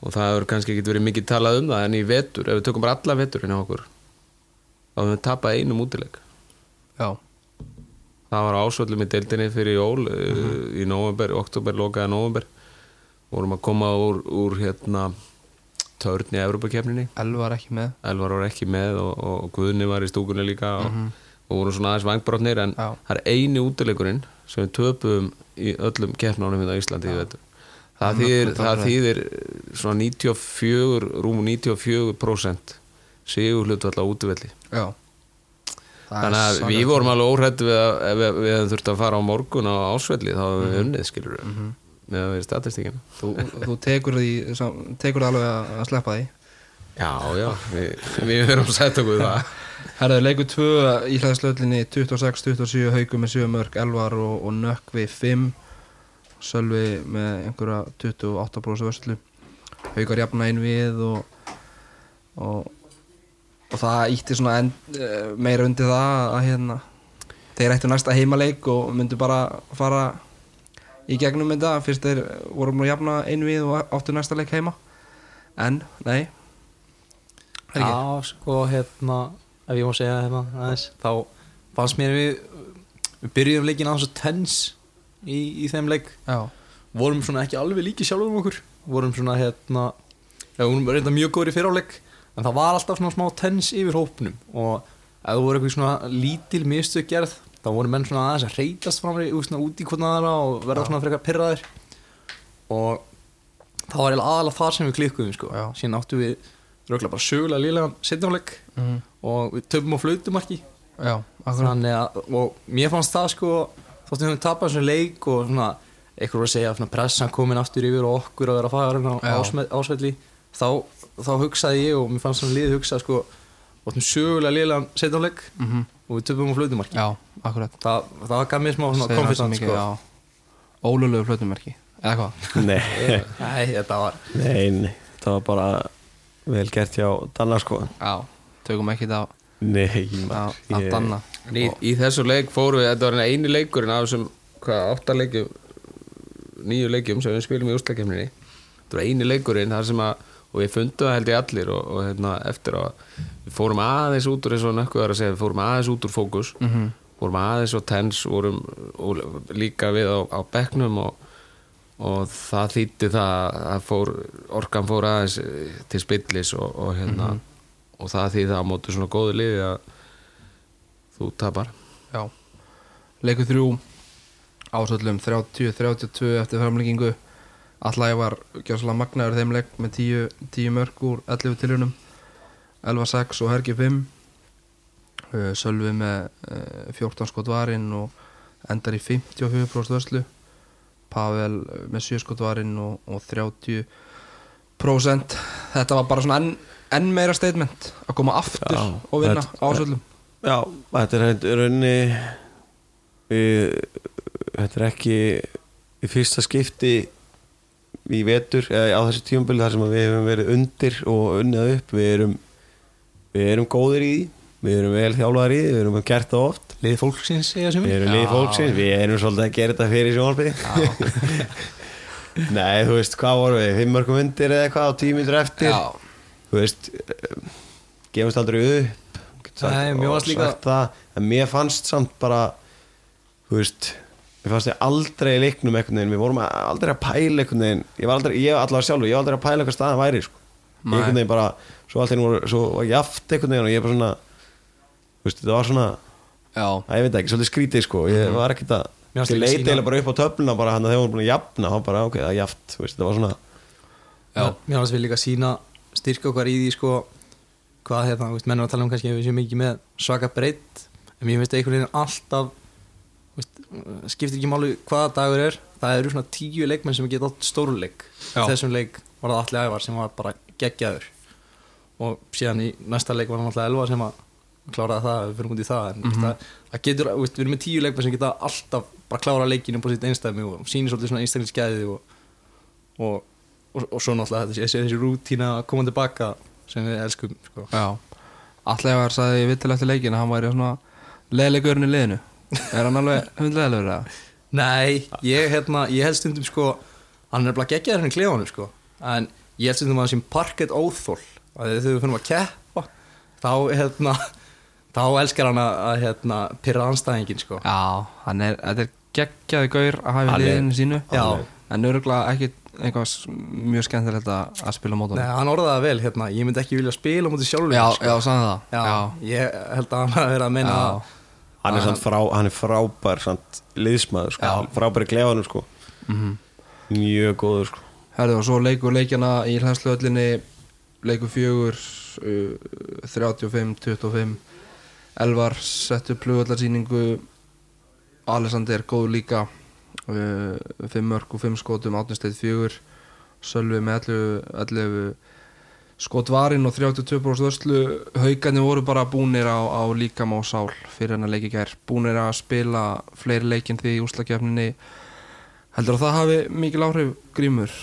og það hefur kannski ekki verið mikið talað um það en í vetur, ef við tökum bara alla veturinn hjá okkur þá höfum við tapað einum útileik. Já. það var ásvöldum í deildinni fyrir jól uh, í november, oktober, lokaða november vorum að koma úr, úr hérna törn í Evropakefninni Elvar ekki með. Elvar var ekki með og, og Guðni var í stúkunni líka og, og voru svona aðeins vangbrotnir en Já. það er eini útileikurinn sem við töpum í öllum keppnánum hérna á Íslandi það þýðir, það þýðir svona 94, rúm 94% sigur hlutvall á útivelli. Já. Þannig að við vorum alveg óhrætt við að við, við hefum þurft að fara á morgun á ásvelli þá hefum við unnið skilur við með að við statistíkina þú, þú tekur því sam- tekur alveg að, sleppa því. Já, já, við, við erum sætt okkur það. Herðu, leikur 2 í hlæðslöllinni 26-27 haugum með 7 mörg Elvar og, og Nökkvi 5 Sölvi með einhverja 28% vörslu. Haugar jafna einn við og, og, og það ítti svona en, eh, meira undir það að hérna þeir ættu næsta heimaleik og myndu bara fara í gegnum þetta. Fyrst þeir voru múin að jafna einn við og áttu næsta leik heima. En, nei? Já, sko, hérna ef ég má segja hérna aðeins þá fannst mér við við byrjuðum leikin á þessu tens í, í þeim leik. Já, vorum svona ekki alveg líki sjálfum okkur. Vorum svona hérna já, vorum reynda mjög góður í fyriráleik en það var alltaf svona smá tens yfir hópnum. Og ef það voru eitthvað svona lítil mistök gerð þá voru menn svona aðeins að reytast í, svona út í hvernig aðra og verða svona frekar pyrraðir og það var aðalega þar sem við klikkuðum sko. Síðan áttu við röglega bara sögulega lílegan setjumleik Mhm. og við töfum á flautumarki. Að, og mér fannst það sko þóttum við höfum tapað þessu leik og svona, eitthvað var að segja svona pressan komin aftur yfir og okkur að vera að fara hérna ásvelli þá, þá hugsaði ég og mér fannst svona liðið hugsa sko, þóttum sögulega liðlegan setjumleik Mhm. Og við töfum á flautumarki. Já, akkurat. Það, það gaf mér smá mikið, sko. Ólulegu flötumerki Eða hvað? Nei, Nei, þetta var nei, nei, það var bara vel gert hjá Danna sko. Já, tökum ekki á, Nei, á, á ég- danna. En í, í þessu leik fórum við, þetta var eini leikurinn af þessum, hvað, átta leikjum nýju leikjum sem við spilum í úrslækjumninni þetta var eini leikurinn þar sem að og við fundum það held ég allir og, og hérna, eftir að við fórum aðeins út úr eins og nökkuð var að segja, við fórum aðeins út úr fókus. Mhm. fórum aðeins og tens vorum og líka við á, á bekknum og, og það þýtti það að fór, orkan fór aðeins eh, til spillis og, og hérna og það þýtti það á móti svona góðu liði að þú tapar. Já. Leikur þrjú Ásöllum 30-32 eftir framlengingu Allæg var gjáðslega magnaður þeim leik með 10, 10 mörg úr 11 tilhjörnum 11-6 og Hergi 5 Uh, Sölvi með uh, 14 skot varinn og endar í 54% vörslu. Pavel uh, með 7 skot varinn og, og 30% Þetta var bara svona enn, enn meira statement að koma aftur Já, og vinna ásöllum Já, þetta er hérna raunni við, þetta er ekki í fyrsta skipti í vetur eða á þessu tímabili þar sem við hefum verið undir og unnið upp. Við erum, við erum góðir í því. Við erum vel þjálfaðir í því, við erum gert það oft. Lið fólksins segja sem við erum lið fólksins, við erum svolítið að gera þetta fyrir sjónarbyggði Nei, þú veist, hvað vorum við, fimm mörgum undir eða eitthvað á tímyndur eftir? Já, þú veist eh, gefumst aldrei upp. Nei, mér fannst líka- það, en mér fannst samt bara þú veist mér fannst ég aldrei í leiknum einhvern veginn við vorum aldrei að pæla einhvern veginn ég var aldrei, ég allavega sjálfur, ég var aldrei að pæla hvað staðan væri sko. ég Nei. einhvern veginn bara svo allt einu voru, svo var jaft einhvern veginn og ég bara svona þú veist, þetta var svona já, að ég veit ekki, svolítið skrítið sko ég var ekkert að, Mhm. Fannst ég leiti eiginlega bara upp á töfluna bara hann að þegar voru búin að jafna, þá bara ok, það er jaft þú veist, þetta var svona Já. Mér finnst við líka sína styrka okkar í því sko hvað hérna, þú veist, veist, skiptir ekki máli hvaða dagur er það eru svona tíu leikmenn sem geta átt stóruleik þessum leik var það allir ævar sem var bara geggjaður. Og síðan í næsta leik var hann alltaf elva sem að kláraði það, við fyrir út í það en Mhm. það, það getur, veist, við erum með tíu leikmenn sem geta alltaf bara klára leikinu på sitt einstæmi og sýnir svolítið svona einstaklingsgæði og, og, og, og svo náttúrulega þessi, þessi, rútína að koma tilbaka sem við elskum sko. já. Allega var sagði vittil eftir leikin að hann væri svona leðilegurinn í liðinu Er hann alveg hundleðilegur eða? Nei, ég, hérna, ég held stundum sko hann er bara geggjaður henni klefanum sko en ég held stundum að það sem parkett óþól að þegar við finnum að keppa þá, hérna þá elskar hann að, að hérna, pyrra anstæðingin sko Já, hann er, þetta er geggjaði gaur að hafa í Hann liðinu sínu Já. En örgulega ekki eitthvað mjög skemmtilegt að að spila mót Nei, hann orðaði það vel, hérna, ég myndi ekki vilja spila á móti sjálfur Já, sko. já, sagði það já, ég held að hann hafi verið að meina Já. Hann er, frá, hann er frábær samt, liðsmaður sko. Frábær í klefanum sko. Mhm. mjög góður sko. Herðu og svo leikur leikjana í hlænsluöllinni leikur fjögur uh, 35-25 Elvar settu plugvallarsýningu Alexander góður líka uh, 5 mörg og 5 skotum átnisteyð fjögur Sölvi með 11, 11 skot varinn og 32% vörslu haugarnir voru bara búnir á, á líkam og sál fyrir hennar leiki gær. Búnir að spila fleiri leikin því í úslakefninni heldur að það hafi mikil áhrif grímur?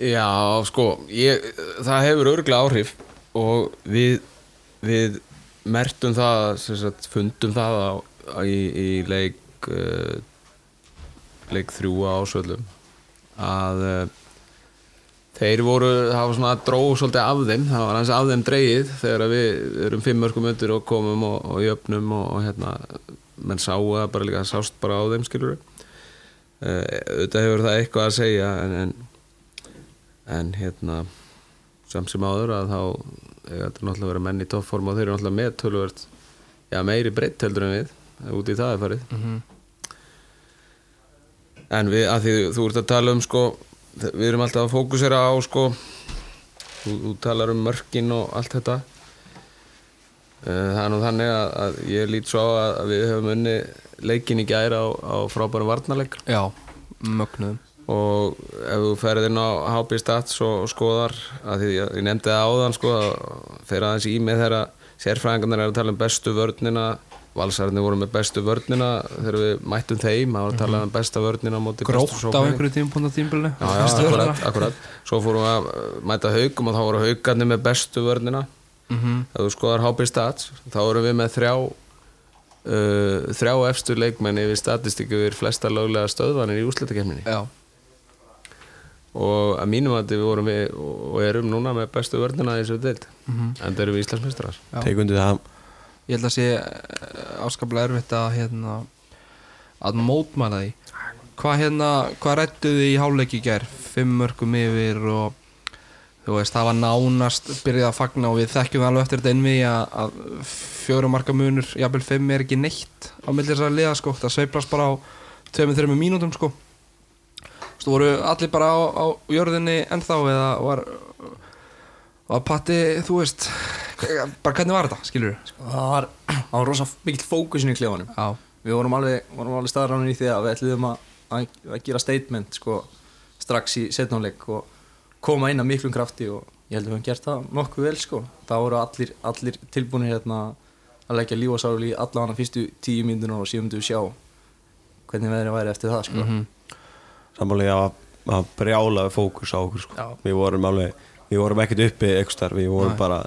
Já, sko, ég, það hefur örglega áhrif og við, við mertum það, sagt, fundum það á, í, í leik, uh, leik þrjú á ásvöldum að uh, þeir voru, það var svona dróð svolítið af þeim, það var hans af þeim dreigið þegar við erum fimm mörgum undir og komum og, og jöfnum og, og hérna, menn sáu það bara líka, sást bara á þeim, skilur. Uh, auðvitað hefur það eitthvað að segja en, en en hérna samt sem áður að þá þetta náttúrulega að vera menn í toppform og þeir eru náttúrulega með tölvöld já meiri breytt heldur en við út í það er farið Mhm. en við, að því þú ert að tala um sko, við erum alltaf að fókusera á sko þú, þú talar um mörkin og allt þetta. Eh, það er nú þannig að, að ég lít svo á að við höfum unni leikin í gæra á, á frábærum varnarleik. Já, mögnuðum. Og ef þú ferð inn á HB Stats og skoðar að því ég, nefndi það áðan sko að fer aðeins í mig þegar sérfræðingarnir er að tala um bestu vörnina valsararnir voru með bestu vörnina þegar við mættum þeim, það var að tala um besta vörnina á móti bestu Grótt á einhverju tímpúnda tímbilinu Já, já, akkurat, akkurat. Svo fórum við að mæta haugum og þá voru haugarnir með bestu vörnina. Mhm. Ef þú skoðar HB Stats þá vorum við með þrjá uh, þrjá efstu leikmenni við statistíku við flesta löglega stöðvanir í úslitakefninni Já, og að mínum að við vorum við og erum núna með bestu vörnina í þessu deild. En það eru við Íslandsmestrar Já. Teikundi það ég held að sé áskaplega erfitt að hérna að mótmæla því. Hvað hérna, hvað rættuðu í háleiki gær? Fimm mörgum yfir og þú veist, það var nánast byrjað að fagna og við þekkjum alveg eftir þetta innví að, að fjórum marka munur jafnvel fimm er ekki neitt á millir þess að liða sko, það sveiplast bara á tveimur, þreimur mínútum sko. Þú veist, voru allir bara á, á jörðinni ennþá eða var var patti, þú veist bara hvernig var þetta, skilur það var, það var rosa mikill fókusin í klefanum Já, við vorum alveg, vorum alveg staðránir í því að við ætluðum að, að, að gera statement sko, strax í setnáleik og koma inn að miklum krafti og ég held að við höfum gert það nokkuð vel sko. það voru allir, allir tilbúinir hérna, að leggja líf og sáli í alla hana fyrstu tíu myndunar og síðan við sjá hvernig veðrið væri eftir það sko. Sammálega að, að brjála fókus á okkur sko. Við vorum alveg Við vorum ekkert uppi starf Við vorum Nei. bara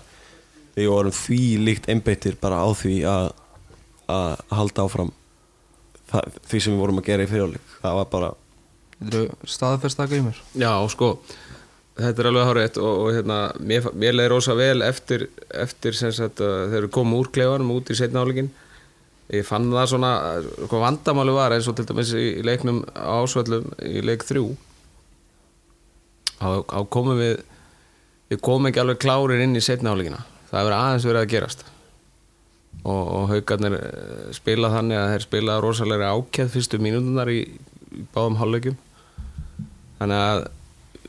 Við vorum því líkt einbeittir bara á því að að halda áfram það, því sem við vorum að gera í fyrirleik. Það var bara taka í mér. Já, sko þetta er alveg hárétt og, og hérna, mér, mér leiði rosa vel eftir, eftir sem sagt, uh, þegar við komum úr klefanum út í setna áleikin ég fann það svona, hvað vandamáli var eins og til dæmis í, leiknum á ásvöllum í leik þrjú þá, þá komum við við komum ekki alveg klárir inn í setna áleikina það hefur aðeins verið að gerast. Og, og haugarnir eh, spila þannig að þeir spila rosalega ákjæð fyrstu mínútunar í, í báðum hálfleikum þannig að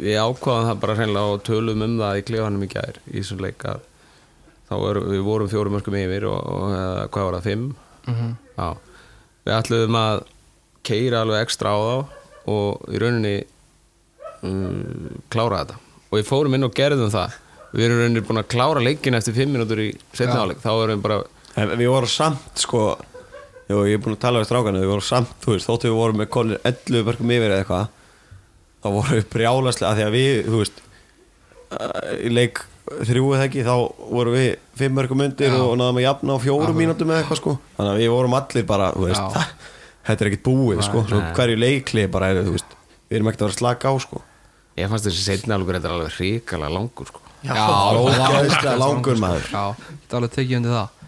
við ákvaðum það bara hreinlega og tölum um það í klefanum í gær í þessum leik að þá er, við vorum fjórum mörgum yfir og, og eða, hvað var það, fimm? Já, við ætluðum að keira alveg ekstra á þá og í rauninni um, klára þetta og við fórum inn og gerðum það. Við erum rauninni búin að klára leikin eftir fimm mínútur í setna áleik, þá erum við bara en við vorum samt sko Jú, ég er búin að tala við strákanu, við vorum samt, þú veist, þóttu við vorum með konir 11 börkum yfir eða eitthvað þá vorum við brjálaslega, af því að við, þú veist uh, í leik þrjú eða ekki, þá vorum við 5 börkum undir Já. og náðum að jafna á fjórum mínútum eða eitthvað sko, þannig að við vorum allir bara, þú veist, þetta er ekkert búið sko, svo hverju leikli bara þú veist, við erum ekkert að vera að slaka á sko ég fannst þessi setna áleikur þetta er alveg hrikalega langur sko. Já, ógeðslega langur. maður. Já, þetta er alveg tekið undir það.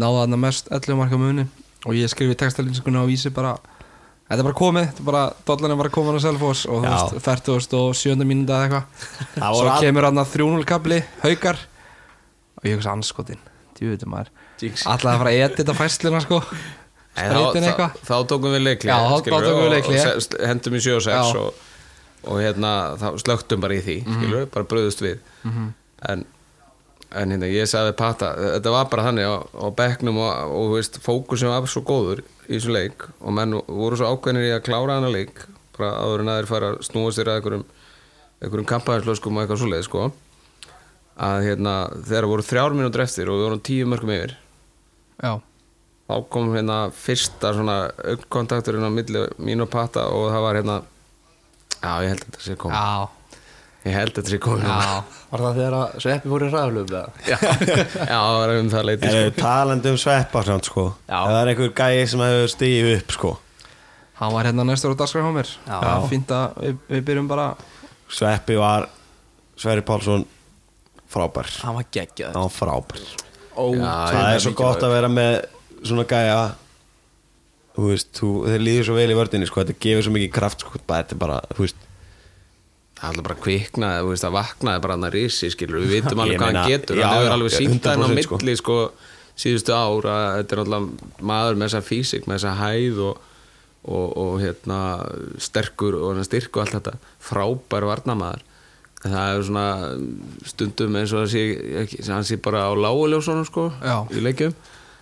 Náða þarna mest 11 marka muni Og ég skrifi textalinskuna á vísi bara Þetta er bara komið, þetta er bara komin á Selfoss Og þú veist, færtugast og sjönda mínúta eða eitthvað. Það Svo kemur hann að 3-0 kapli, haukar. Og ég hugsa anskotin Djúvitur maður. Alltaf að fara að etita fæsluna sko. Þá, þá, eitthvað. þá tókum við leikli hendum í 7 og 6 Já. Og, og hérna, þá slögtum bara í því Mhm. skilur, bara bröðust við. En en hérna, ég sagði Pata þetta var bara þannig á, á bekknum og, og þú veist, fókusin var svo góður í þessu leik og menn voru svo ákveðnir í að klára hana leik bara áður en aðeir fara að snúa sér að einhverjum, einhverjum kampaðarslöskum og eitthvað svoleið sko. Að hérna, þegar voru þrjár mínútur eftir og við vorum tíu mörgum yfir Já, þá kom hérna fyrsta svona augkontakturinn á milli mín og Pata og það var hérna já, ég held að þetta sé komið. Já, ég held að þetta sé komið. Var það þegar að Sveppi fór í ræðlöf eða? já, já, það var um það leiti Er sko. talandi um sveppa samt sko. Það er einhver gæi sem hefur stigið upp sko. Hann var hérna næstur á dagskrá hjá mér. Já. Fínt að við, við byrjum bara Sveppi var Sverri Pálsson frábær. Hann var geggjað Hann var frábær. Ó, Já, Það er svo gott að vera með svona gæja Þú veist, þú, þeir líður svo vel í vördinni sko, þetta gefur svo mikið kraft sko, bara, þetta er bara, þú veist það er alltaf bara kviknaði, þú veist, það vaknaði bara hann að risi, skilur, við vitum alveg hvað hann getur, já, hann hefur já, alveg sínt það á 100% sko. milli, sko, síðustu ár að þetta er alltaf maður með þessa físik, með þessa hæð og, og, og hérna, sterkur og hann styrk og allt þetta, frábær varnamaður, það er svona stundum eins og það sé, sé bara á láguljósunum, sko, Já. í leikjum,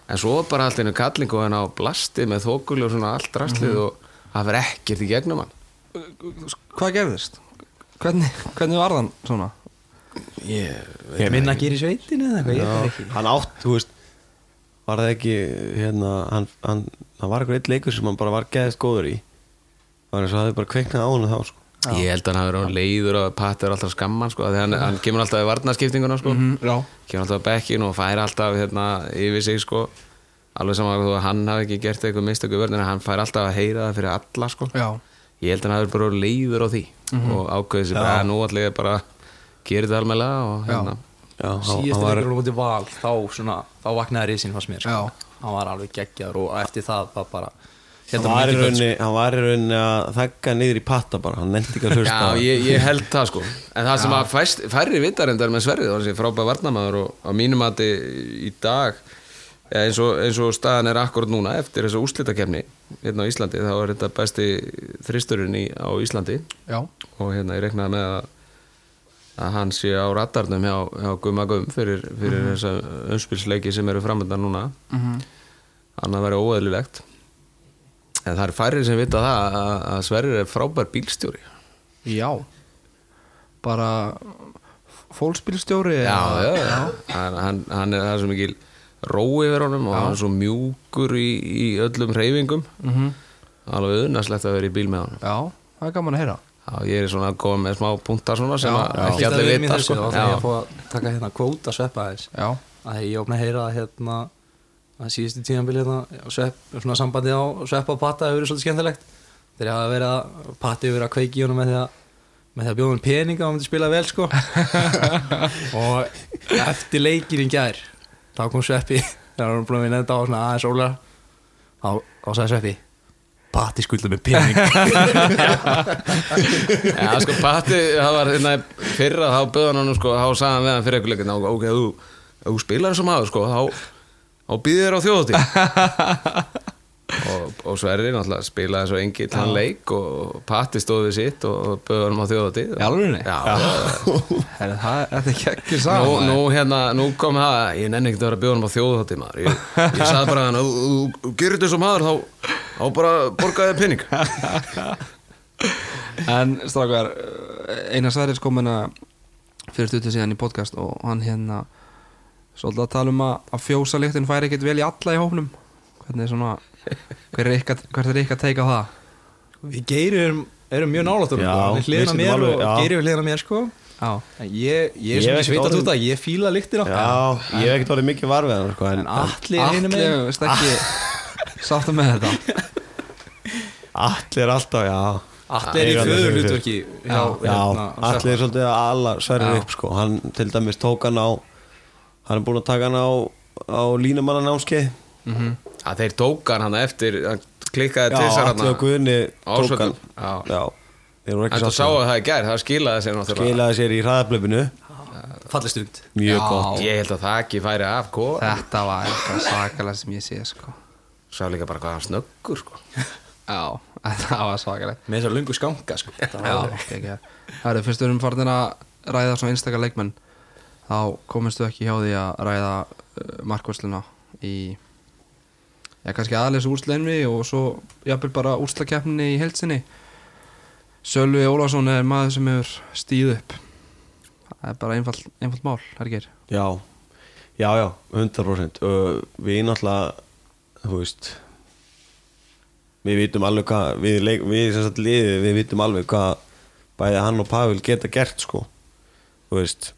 en svo bara allt einu kalling og hann á blasti með þókuljósun og allt rastlið Mhm. og það verð ekkert í gegnum hann. Hvað gerðist? Hvernig, hvernig var þann svona? Ég Minna að gera í sveitinu eða eitthvað, ég ekki Hann átt, þú veist Var það ekki, hérna Hann, hann, hann var eitthvað eitt leikur sem hann bara var geðist góður í eins og það hefði bara kveiknað á hann þá sko. Ég held að hann hafi verið leiður og Patti er alltaf skamman sko, því hann, hann kemur alltaf í varnaskiptinguna sko. Já kemur alltaf á bekkin og fær alltaf hérna, yfir sig sko. alveg saman að hann hafi ekki gert eitthvað mistöku vörðin hann fær alltaf að heyra það fyrir alla sko. Já ég held að hann hafi bara á leiður á því og ákveðið sér bara að nú allir ég bara gera þetta almennilega og hérna Já, hann, Síðast hann var leikur á móti val Þá, svona, þá vaknaði risin fannst mér sko. Já. Hann var alveg geggjaður og eftir það var bara Hann Hérna var, í mikið kvöld, rauninni, hann var í rauninni að þekka niður í patta bara, hann nefndi ekki að hlusta Já, ég, ég held það sko. En það sem að fæst, færri vitarendar með sverrið var þessi frábæð varnamaður og á mínum mati í dag ja, eins, og, eins og staðan er akkurat núna eftir þessu úrslitakefni hérna á Íslandi þá er þetta besti þristurinn í, á Íslandi. Já. Og hérna ég reknaði með að, að hann sé á radarnum hjá, hjá Gumma Gum fyrir, fyrir þessa umspilsleiki sem eru framöndan núna. Mm -hmm. annað verið óeðlilegt en það er færri sem vita það að, að Sverrir er frábær bílstjóri. Já. Bara Fólksbílstjóri já, já, já. Hann, hann, hann er það er svo mikil rói yfir honum og hann er svo mjúkur í, í öllum hreyfingum. Mm -hmm. alveg unnaslegt að vera í bíl með honum. Já, það er gaman að heyra. Já, ég er svona að koma með smá punta svona sem að Fyrst ekki að allir vita sko. Þá ætla ég að fá að taka hérna kvóta sveppa aðeins. Já. Að ég opna að heyra að hérna að síðustu tíðanbili hérna á svepp, svona sambandi á sveppa og patta hefur verið svolítið skemmtilegt. Þeir hafa verið að patti hefur verið að kveiki í honum með því að með því að hann peninga og hann myndi spila vel sko. Og eftir leikin í gær þá kom sveppi þegar hann að vinna þetta á svona aðeins ólega þá, þá sagði sveppi patti skulda með pening. Já, sko, Patti, það var hérna í fyrra, þá böðan hann, sko, þá sagði hann við hann fyrir eitthvað leikin, ok, þú, þú spilar og maður, sko, þá, þá býðir á þjóðatíð. og, og Sverri náttúrulega spilaði svo engill hann leik og Patti stóð við sitt og böði hann á þjóðatíð. Í alvörunni? Já, þetta er ekki ekki Nú, saman nú, hérna, nú kom það, ég nenni ekkert að vera að bjóða hann á þjóðatíð, maður. Ég, ég sagði bara hann, þú gerir þetta og maður, þá, þá bara borgaði pening. En strákar Einar Sverris kom hérna fyrir stuttu síðan í podcast og hann hérna svolítið að tala um að, að fjósa lyktin færi ekkert vel í alla í hófnum hvernig er svona hver er ykkar, er teika á það? við geirir erum, mjög nálættur Já, sko. við mér og við hliðina mér sko. Já, En ég, ég Ég ekkert að orðið- túta, ég fíla lyktina Já, ég hef ekkert orðið mikið varfið sko, en, En allir er allir með ekki sáttu með þetta? Allir er alltaf, já. Allir er í allir föður hlutverki Já, já allir er svolítið að alla sverrir Já. upp sko. hann til dæmis tók hann á hann er búin að taka hann á á línumanna námskeið að þeir tókan hann eftir hann klikkaði til þessar hann. Ásvöldum, já. Já, þeir voru En ekki þú sátt sáu að það í gær, það skilaði sér það. skilaði sér í hraðablöfinu. Falleg stund. Mjög Já. gott. Ég held að það ekki færi af ko Þetta var eitthvað sakalega sem ég sé sko. Sá líka bara hvað hann snöggur sko. Já, það var svakalegt. Með þessar lungu skanga sko. Já, ekki Það fyrst við erum farin að ræða svona einstakar leikmenn þá komistu ekki hjá því að ræða uh, markvörsluna í já, kannski aðeins úrslenmi og svo jafnvel bara úrslakeppninni í heilsinni Sölvi Ólafsson er maður sem hefur stíð upp. Það er bara einfalt, einfalt mál, Hergir Já, já, já, 100% uh, Við náttúrulega, þú veist Við vitum alveg hvað Við, við við vitum alveg hvað Bæði hann og Pavel geta gert sko. Þú veist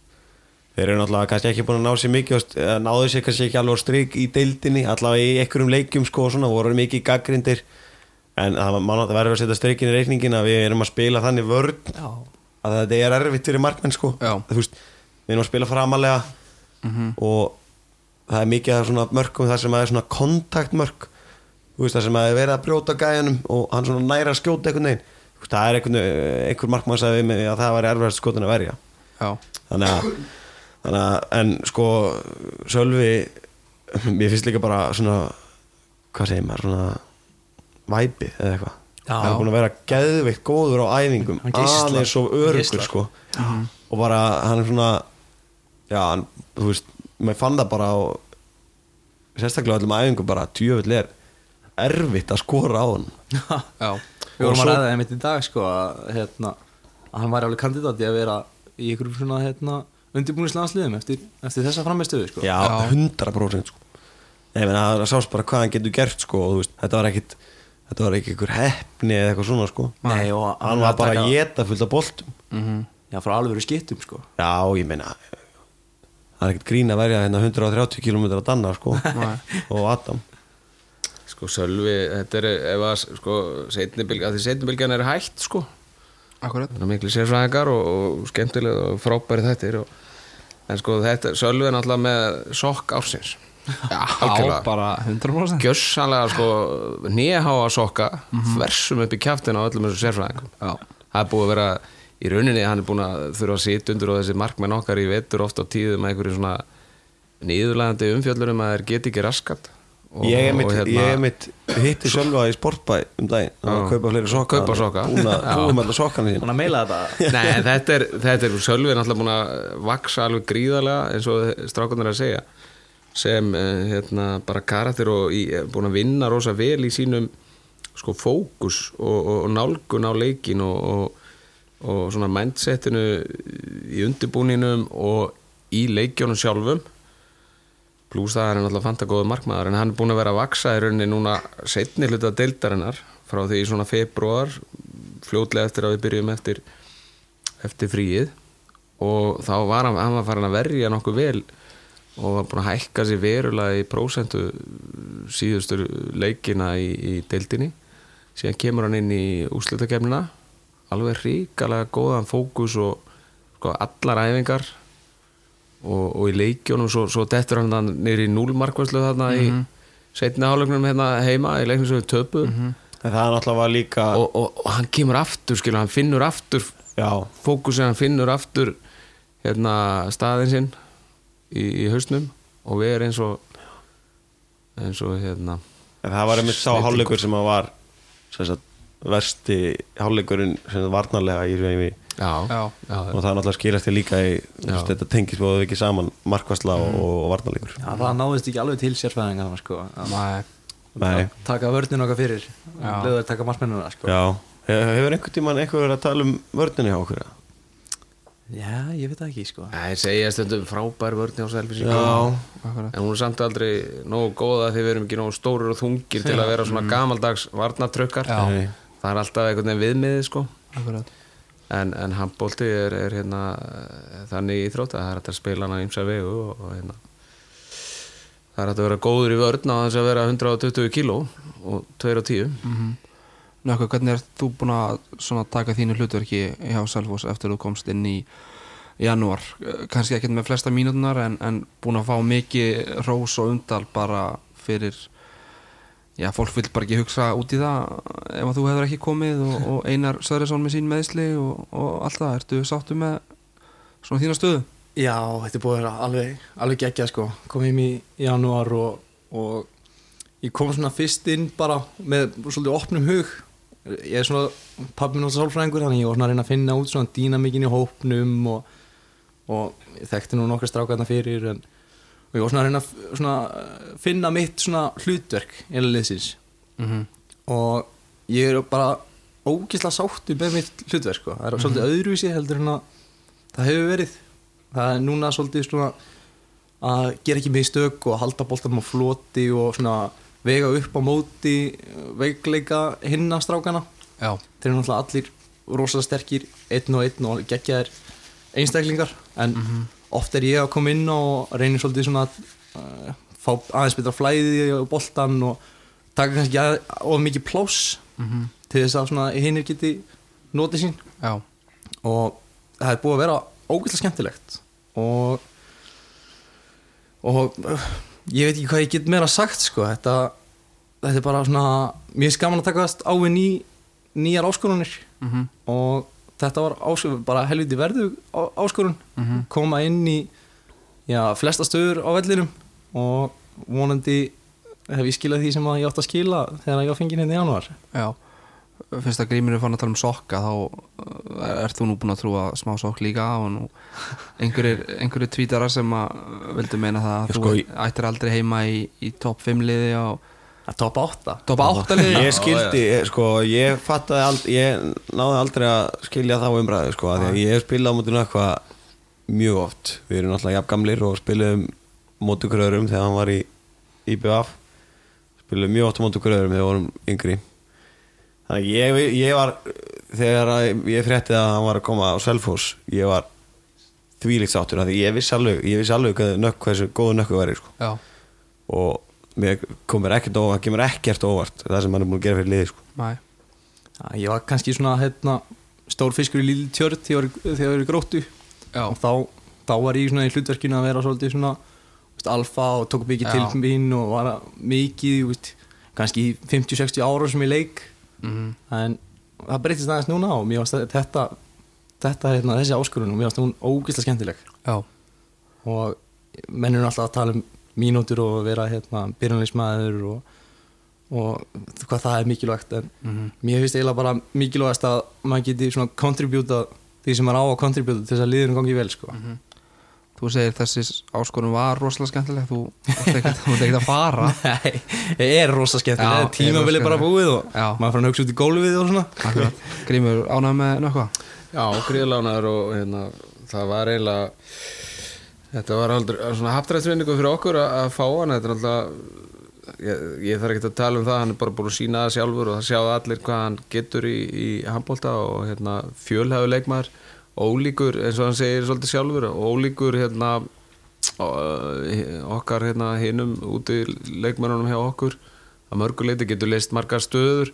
Þeir eru náttúrulega kannski ekki búin að ná sér mikið og Náðu sér kannski ekki alveg á strik í deildinni Allavega í einhverjum leikjum sko og svona Voru mikið gaggrindir En það það verður að setja strikin í reikningin Að við erum að spila þannig vörn Já, að þetta er erfitt fyrir markmenn sko. Veist, við erum að spila framalega og það er mikið af svona mörkum þar sem að er svona veist það sem að er verið að brjóta gæjanum og hann svona næra að skjóta einhvern veginn. Það er einhver markmann að það væri erfiðast skotin að verja. Já, þannig að, þannig að en sko Sölvi mér finnst líka bara svona hvað segir maður svona væpið eða eitthvað. Já. hann er búin að vera geðveikt góður á æfingum aðeins og örugur sko. Og bara hann er svona já, hann, þú veist, maður fann það bara á sérstaklega á öllum æfingum bara tjöfull er erfitt að skora á hann já, Við vorum að ræða það einmitt í dag sko að, hérna, að hann væri alveg kandidat í að vera í ykkur svona hérna, undirbúnislandsliðum eftir, eftir þessa frammeðstöðu sko. já, Já. 100% sko. ég meina það sást bara hvað hann getur gert sko, og veist, þetta var ekkit þetta var ekki einhver heppni eða eitthvað svona sko. Nei, og hann var bara að geta fullt af boltum mhm, Já, frá alveg verið skiptum sko. já, ég meina það er ekkert grín að verja hérna 130 km að danna sko, og Adam Sko Sölvi, þetta er ef að sko setnibilgjan er hægt sko akkurat Það er miklu sérfræðingar og, og skemmtileg og frábæri þetta og, en sko þetta, Sölvi er náttúrulega með sokk ársins. Já, Algjörlega. bara 100% Gjössanlega sko nýjaháa sokka þversum upp í kjaftina á öllum þessu sérfræðingum. Já, Það er búið að vera í rauninni, hann er búin að þurfa að sitja undir og þessi markmenn okkar í vetur oft á tíðum með einhverju svona nýðurlegandi umfjöllurum að þeir geti ekki raskat og, ég er mitt, hérna- mitt hitti sjálfa í sportbæ um daginn. Að kaupa fleiri sokka Kaupa sokka. búin að meila þetta. Nei, en þetta er, þetta er Sölvi er náttúrulega búin að vaksa alveg gríðarlega eins og strákunar er að segja sem eh, hérna, bara karakter og í, búin að vinna rosa vel í sínum sko fókus og, og, og nálgun á leikin og, og, og svona mindsetinu í undirbúninum og í leikjónum sjálfum það er alltaf fanta góða markmaður en hann er búin að vera að vaksa í rauninni núna setni hluta deildarinnar frá því í svona februar fljótlega eftir að við byrjum eftir eftir fríið. Og þá var hann, hann var farin að verja nokkuð vel og var búin að hækka sér verulega í prósentu síðustur leikina í, í deildinni. Síðan kemur hann inn í úslutakefnina alveg ríkalega góðan fókus og sko, allar æfingar og, og í leikjónum svo, svo dettur hann þann niður í núlmarkvæslu þarna í setni hálfleiknum hérna heima í leiknum sem við töpu en það er náttúrulega líka og, og, og hann kemur aftur skilur, hann finnur aftur fókusin, hann finnur aftur hérna staðin sinn í, í hausnum og við erum eins og eins og hérna en það var einmitt sá hálfleikur sem að var sem sagt, versti hálfleikurinn varnarlega í reyfi já, Já. já, og það er náttúrulega skýrast til líka í veist, þetta tengist bóðu ekki saman markvæsla og, og varnarleikur. Já, það náðist ekki alveg til sérfæðingarna sko. að Nei, Nei, taka vörnin okkar fyrir leður taka markmennuna sko. Hefur einhvern tímann einhver verið að tala um vörninu hjá okkur? Já, ég veit það ekki sko. það segja stundum frábær vörni á akkurat. En hún er samt aldrei nógu góða því við erum ekki nógu stórir og þungir til að vera svona gamaldags varnatrökkar. Það er alltaf einhvern veginn viðmiðið sko. Akkurat. En, en handbólti er, er hérna eh, þannig í þrótt að það er hægt að spila hana ímsa vegu og, og hérna það er hægt að vera góður í vörn á þess að vera 120 kíló og 2 og 10 Nökkur, hvernig er þú búin að taka þínu hlutverki hjá Selfoss eftir þú komst inn í janúar? Eh, Kannski ekkert með flesta mínútunar en, en búin að fá mikið rós og umdal bara fyrir Já, fólk vil bara ekki hugsa út í það ef þú hefur ekki komið og, og Einar Söðresson með sín meðsli og, og allt það, ertu sáttu með svona þína stöðu? Já, þetta er búið að vera alveg, alveg geggja sko. kom heim í janúar og, og ég kom svona fyrst inn bara með svolítið opnum hug ég er svona pabbi náttúrulega sálfræðingur þannig ég var svona að reyna að finna út svona dýnamikinn í hópnum og, og ég þekkti nú nokkra strákarna fyrir en, og ég var svona að reyna svona, eh, finna mitt svona hlutverk innan liðsins. Mhm. og ég er bara ógislega sáttu með mitt hlutverk sko. það er svolítið öðruvísi heldur en að það hefur verið. Það er núna svolítið svona að gera ekki mistök og halda boltanum á floti og svona vega upp á móti veikleika hinna strákana. Já, þeir eru náttúrulega allir rosalega sterkir einn og einn og geggjaðir einstaklingar en oft er ég að koma inn og reynir svolítið svona að uh, fá aðeins betra flæði á boltan og taka kannski að, of mikið pláss til þess að svona hinnir geti notið sín. Já, og það er búið að vera ógæslega skemmtilegt. Og og uh, ég veit ekki hvað ég get meira sagt sko. Þetta, þetta er bara svona er skaman að takast á við ný, nýjar áskorunir. Mhm. og þetta var áskorun, bara helviti verðu á- áskorun Mhm. koma inn í já, flesta stöður á vellinum og vonandi hef ég skilað því sem að ég átt að skila þegar ég var fengið hérna í januar já Fyrst að Grímur er fann að tala um sokka þá uh, ert þú nú búin að trúa smá sokk líka og nú einhverjir, einhverjir tvítarar sem að vildu meina það að þú sko, ég- ættir aldrei heima í, í topp 5 liði á að top 8 topp 8 liði Ég skildi, ég, sko, ég fattaði aldrei, ég náði aldrei að skilja þá umræðu, sko, af því að ég hef spilað á mótinu eitthvað mjög oft. Við erum náttúrulega jafn gamlir og spilum mótu kröðurum þegar hann var í IBF. Spilum mjög oft mótu kröðurum þegar við vorum yngri. Þannig að ég, ég var, þegar að ég frétti að hann var að koma á Selfoss, ég var þvílíkt sáttur af því ég vissi alveg, ég vissi alveg hvað nökk, hversu góðu nökku væri, sko. Já, og mér komur ekkert óvart, kemur ekkert óvart það sem hann er búin að gera fyrir liði sko. Já, ég var kannski svona hérna, stór fiskur í líli tjörn þegar þegar ég var í gróttu. Já, og þá, þá var ég svona í hlutverkinu að vera svolítið svona veist, alfa og tók mikið Já. til mín og var mikið veist, kannski í 50-60 ára sem ég leik. Mhm, en það breytist aðeins núna og mér varst þetta, þetta hérna, þessi áskorun og mér varst hún ógislega skemmtileg. Já, og menn eru alltaf að tala um mínútur og vera hérna, byrjanleismæður og, og hvað það er mikilvægt en mhm, mér finnst eiginlega bara mikilvægast að maður geti svona contributa því sem maður á að contributa til þess að liðurinn gangi vel sko. Þú segir þessi áskorun var rosalega skemmtileg Þú ert ekkert að fara Nei, það er rosa Já, skemmtilega er tíma rosa vilja bara búið og Já. maður fann að hugsa út í gólfið og svona Grímur, ánægð með nökkva? Já, gríðlánaður og hérna, það var eiginlega þetta var aldrei svona haptræðsvinningu fyrir okkur að, fá hann þetta er alltaf ég, ég þarf ekki að tala um það, hann er bara búin að sína það sjálfur og það sjáðu allir hvað hann getur í, í handbólta og hérna, fjölhæfu leikmaður ólíkur, eins og hann segir svolítið sjálfur ólíkur hérna og- okkar hérna hinum úti leikmennunum hjá okkur. Að mörguleiti getur leist margar stöður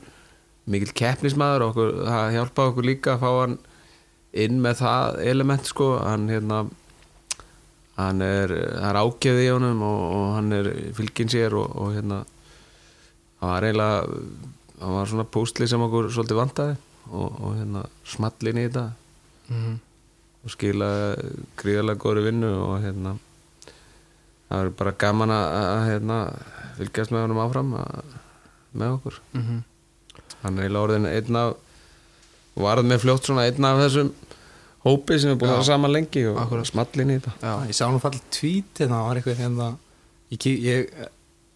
mikill keppnismæður okkur, það hjálpa okkur líka að fá hann inn með það element sko hann hérna hann er, er ágæði í honum og, og hann er fylgin sér og, og hérna hann var eiginlega hann var svona pústli sem okkur svolítið vantaði og, og hérna smallin í þetta Mhm. og skila gríðarlega góðri vinnu og hérna það er bara gaman að, að hérna, fylgjast með honum áfram að, með okkur Mhm. hann er eiginlega orðin einn af varð með fljótt svona einn af þessum hópi sem er búin að vera saman lengi og Akkurat. smallin í þetta Já, ég sá nú fallið tweet hérna, það var eitthvað hérna ég, ég,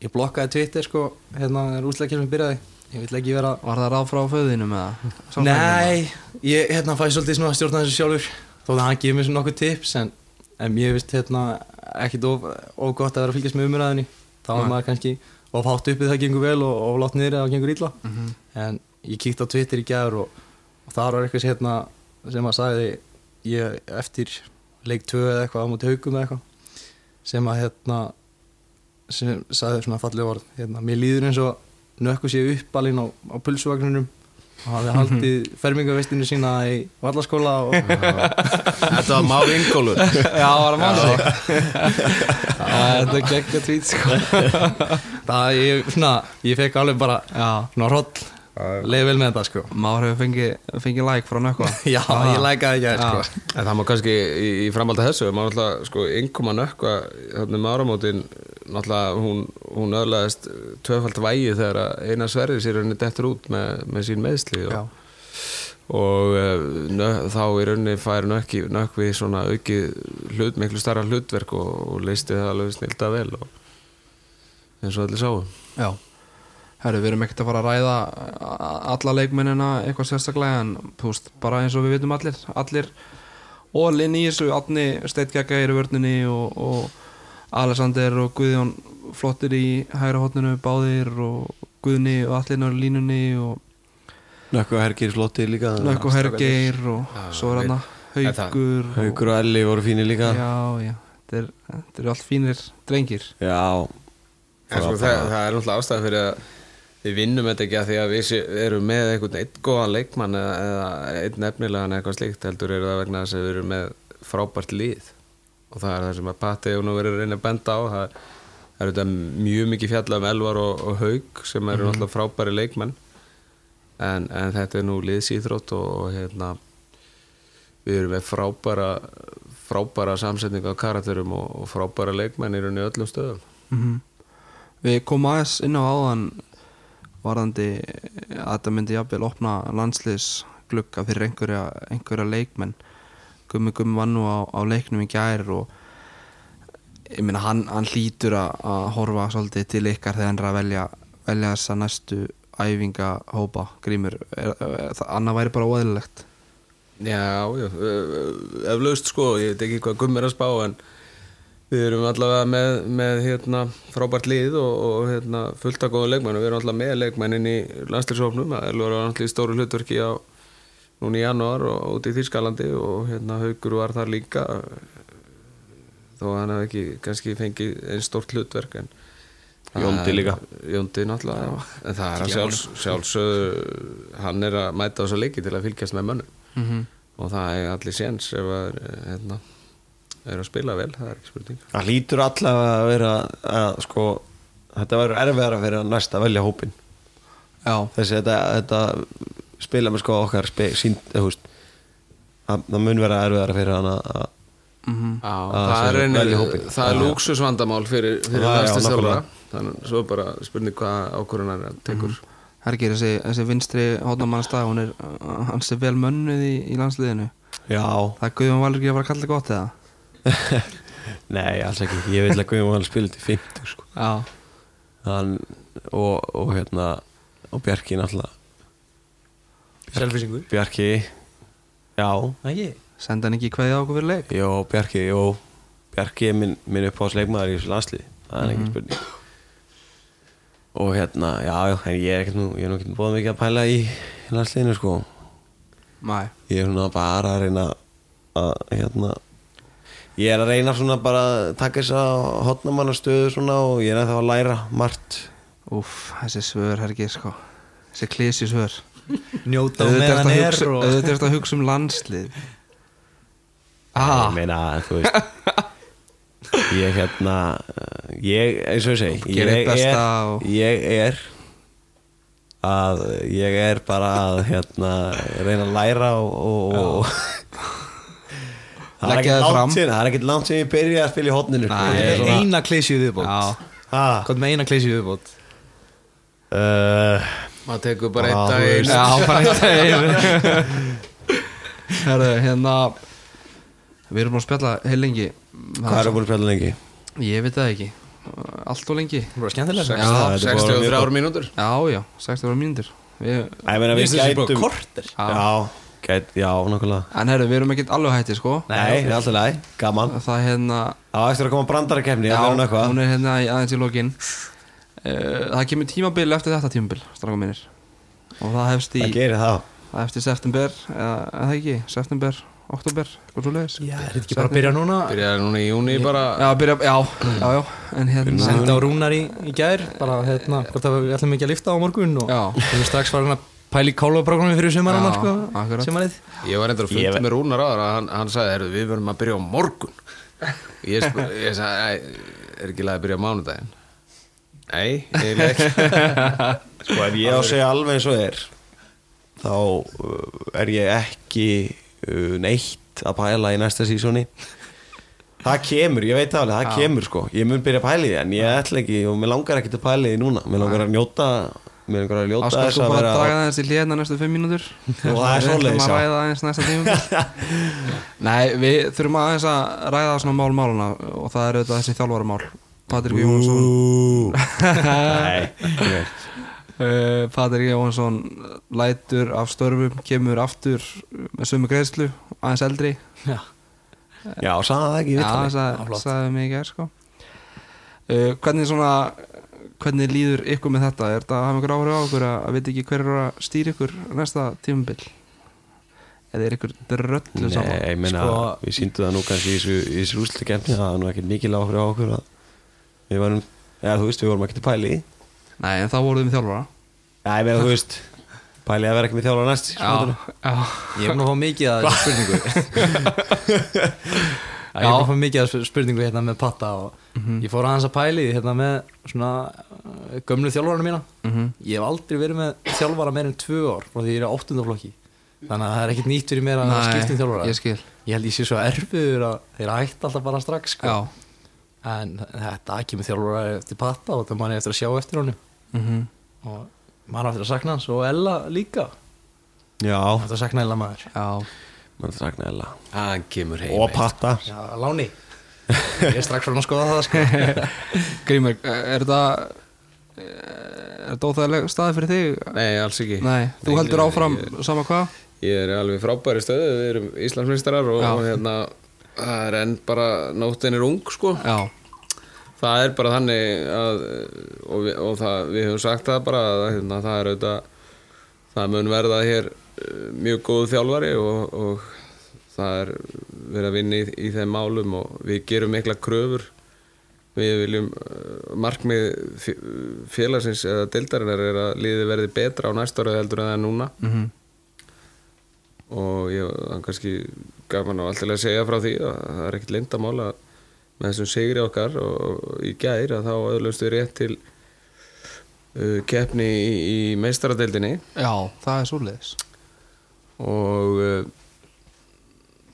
ég blokkaði Twitter sko hérna er úsleikir sem byrjaði ég vil ekki vera Var það ráð frá föðinum eða? Nei, ég hérna fæ svolítið svona að stjórna þessu sjálfur þó að hann gefur mér svona nokkuð tips en, en mér finnst hérna ekkit of, of gott að vera að fylgjast með umræðinni þá er Nei. maður kannski of hátt uppið það gengur vel og of látt niður eða það gengur illa Mhm. en ég kíkti á Twitter í gæður og, og þar var eitthvað hérna sem að sagði ég eftir leik 2 eða eitthvað á móti haugum eða eitthvað sem að hérna sem sagði svona fallið orð hérna, mér líður eins og nökku sér uppalinn á, á pulsuvagninum. Og hafði haldið fermingaveistinu sína í vallaskóla og Þetta var Már Ingólfur. Já, var það máli Þetta er geggja tvít sko. Það ég, svona, ég fekk alveg bara svona hroll, leiði vel með þetta sko. Már hefur fengið, fengið like frá nökkva. Já, ég lækaði ekki að Já. sko En það má kannski í, í framhaldi af þessu maður náttúrulega sko yngum að nökkva þarna með áramótin náttúrulega hún, hún öðlaðist tvöfald vægi þegar að eina sverðir sér henni dettur út með, með sín meðsli og, og uh, nö, þá í rauninni fær nökki nökkvi svona aukið hlut, miklu starra hlutverk og, og leisti það alveg snilda vel og eins og allir sáum Já Herru, við erum ekkert að fara að ræða alla leikmennina eitthvað sérstaklega en þú veist, bara eins og við vitum allir allir ólinn í þessu Átni Steitgækka er í vörninni og, og Alexander og Guðjón flottir í hægra hotninu báðir og Guðni og allir náður línunni og Nökku og Hergir flotti líka Nökk og Hergeir og Já, svo er hann það- Haugur og- Haukur og Elli voru fínir líka. Já, já, þetta er, þetta er allt fínir drengir. Já. En sko, það, það er náttúrulega ástæða fyrir að við vinnum þetta ekki að því að við erum með einhvern einn góðan leikmann eða, eða einn efnilegan eitthvað slíkt heldur er það vegna þess að við erum með frábært lið. Og það er það sem að Patti og nú verið að reyna að benda á það, er þetta mjög mikið fjallað um Elvar og, og Haug sem eru náttúrulega frábæri leikmenn. En, en þetta er nú liðsýþrótt og, og hérna við erum með frábæra frábæra samsetning á karakterum og, og frábæra leikmenn í rauninni öllum stöðum. Mm Við komum aðeins inn á áðan varðandi að þetta myndi jafnvel opna landsliðsglugga fyrir einhverja, einhverja leikmenn. Gummi Gummi var nú á, á leiknum í gær og ég meina hann, hann hlýtur að, horfa svolítið til ykkar þegar hann er að velja, velja þessa næstu æfinga hópa grímur, er, er, það annað væri bara óæðilegt Já, já, eflaust sko, ég veit ekki hvað gumm er að spá en við erum allavega með, með hérna, frábært lið og, og hérna, fullt af góða leikmenn og við erum allavega með leikmennin í landslýsóknum, það er allavega í stóru hlutverki á núna í janúar og út í Þýskalandi og hérna Haugur var þar líka þó að hann hafði ekki kannski fengið einn stórt hlutverk en Jóndi líka. Jóndi náttúrulega, já. en það er að sjálfs, sjálfsögðu hann er að mæta þessa leiki til að fylgjast með mönnum mm -hmm. og það er allir séns ef að hérna, er að spila vel, það er ekki spurning. Það lítur allavega að vera að sko Þetta verður erfiðar að vera næst að velja hópin Já, Þessi þetta, þetta spila með sko okkar spe, eða, húst, það, það mun vera erfiðar fyrir hann að að- mm Já, Að það er, velja hópinn. það er lúksusvandamál fyrir, fyrir landslistjálfara nákvæmlega. þannig að svo bara spurning hvað ákvörunar hann tekur. Hergir, þessi, þessi vinstri hótnamannstað, hún er vel mönnuð í, í landsliðinu. Já, Það er Guðjón Valur ekki að fara að kalla gott eða? nei, alls ekki. Ég vil að Guðjón spila til 50 sko. Já. Hann, og, og hérna og Bjarki náttúrulega. Selfisingur Bjarki, já. Ekki. Senda hann ekki kveðið á okkur fyrir leik? Jó, Bjarki, jó. Bjarki er minn, minn uppáðsleikmaður í þessu landslið það er ekki spurning. Og hérna, já, en ég er ekkert nú ég er nú ekkert búið mikið að pæla í landsliðinu sko, Mæ ég er svona bara að reyna að, hérna ég er að reyna svona bara að taka þessa hotnamannastöðu svona og ég er að það að læra margt. Úff, þessi svör Hergir sko. Þessi klísi svör. Njóta Auðvitað meðan að er og auðvitað ertu að hugsa um landslið. Ah, ég meina, þú veist ég hérna ég, eins og ég segi ég er, og- ég er að ég er bara að hérna, reyna að læra og, og, og það er Leggja ekkert langt síðan það er ekkert langt síðan ég byrjaði að spila í hotninu sko. Er eina klísi viðbót. Hvað með eina klísi viðbót? Uh, maður tekur bara þú dag einu já, bara eitt Herðu, hérna Við erum búin að spjalla heil lengi. Hvað er að búin að spila lengi? Ég veit það ekki. Allt og lengi. Það var skemmtilega Sex- Já, þetta er bara mjög 63 gott. mínútur. Já, já, 60 ára mínútur. Við- Æ, ég meina við gætum korter. Já. já, gæt, já, nákvæmlega. En herru, við erum ekkert alveg hætti sko. Nei, það er alltaf læg, gaman. Það hérna það var eftir að koma brandarakefni Já, það er eitthvað. Hún er hérna í- aðeins í lokin. Það kemur tímabil eftir þetta tímabil Stráka mínir. Og það hefst í það gerir það. Það eftir september Eða eða ekki, september, oktober Hvað svo leiðis Já, er þetta ekki bara að byrja núna? Byrjaði núna í júni bara. Já, byrja, já, já, já. En hérna Senda á rúnar í, í gær Bara hérna, hvort að við ætlum ekki að lifta á morgun Og Já. við erum strax farin að pæla í kálfaprógrami fyrir sumarannar Já, sko. Sumarið. Ég var endur að funda með Rúnar áður að hann, hann sagði, heyrðu, við verðum að byrja á morgun. Ég, sp- ég sagði, "Æ, er ekki lega að byrja á mánudaginn? Nei, eiginlega ekki. Sko ef ég á að segja alveg eins og er þá uh, er ég ekki uh, neitt að pæla í næsta sísóni það kemur, ég veit alveg, það kemur sko. Ég mun byrja að pæla í því en ég ætla ekki og mér langar ekki að pæla í því núna. Mér langar að njóta mér er einhverja að ljóta Þá skal þess sko að bara vera draga þess í hliðna næstu fimm mínútur. Og það er ætlum að ræða aðeins næsta tímum Nei, við þurfum aðeins að ræða svona mál máluna og það er auðvitað þessi þjálfaramál. Patrik Jónsson Nei, uh, Patrik Jónsson lætur af störfum, kemur aftur með sömu greiðslu, aðeins eldri. Já, Já, sagði það ekki, Já, það það sagði mig gær sko. uh, Hvernig svona hvernig líður ykkur með þetta? Er þetta að hafa ykkur áhrif á okkur að, að veit ekki hver er að stýra ykkur næsta tímabil? Eða er ykkur dröllu saman? Nei, ég meina, Sko- við síndum það nú kannski í þessu, í þessu úrslutakefni það var nú ekkert mikil áhrif á okkur að við varum, eða þú veist, við vorum ekkert að pæli í Nei, en þá voruð við með þjálfara Já, ég meina, þú veist, pæli að vera ekki með þjálfara næst Já, já ég er búin að fá mikið að þessu spurningu Já, Ég er að fá mikið að spurningu hérna með patta og ég fór aðeins að pæli hérna með svona uh, gömlu þjálfarana mína. Mhm. Ég hef aldrei verið með þjálfara meir en tvö ár frá því ég er á áttundaflokki Þannig að það er ekkert nýtt fyrir mér að skipta um þjálfara. ég skil. Ég held ég sé svo erfiður að þeir hætti alltaf bara strax sko. Já. En þetta kemur þjálfara eftir patta og það mann eftir að sjá eftir honum. Mm og maður á eftir að sakna hans og Ella líka. Já, Þetta sakna Ella maður. Já, maður sakna eða Hann kemur heim Og patta. Já, Láni. Ég er strax frá að skoða það sko. Grímur, er þetta er þetta óþægileg staði fyrir þig? Nei, alls ekki. Nei, þú Nei, heldur áfram ég- sama hvað? Ég er alveg frábæri stöðu, við erum Íslandsmeistarar og, Já. og hérna það er enn bara nóttin er ung sko. Já, það er bara þannig að og, við, og það, við höfum sagt það bara að hérna, það er auðvitað það mun verða hér eh, mjög góð þjálfari og, og það er verið að vinna í, í þeim málum og við gerum mikla kröfur. Við viljum eh, markmið fé- félagsins eða deildarinnar er að liði verði betra á næsta ára heldur en það er núna. Mhm. Og ég hann kannski gaman á alltaf að segja frá því að það er ekkert lindamál að með þessum sigri okkar og, í gær að þá öðlumst við rétt til uh, keppni í, í meistaradeildinni. Já, það er svoleiðis og uh,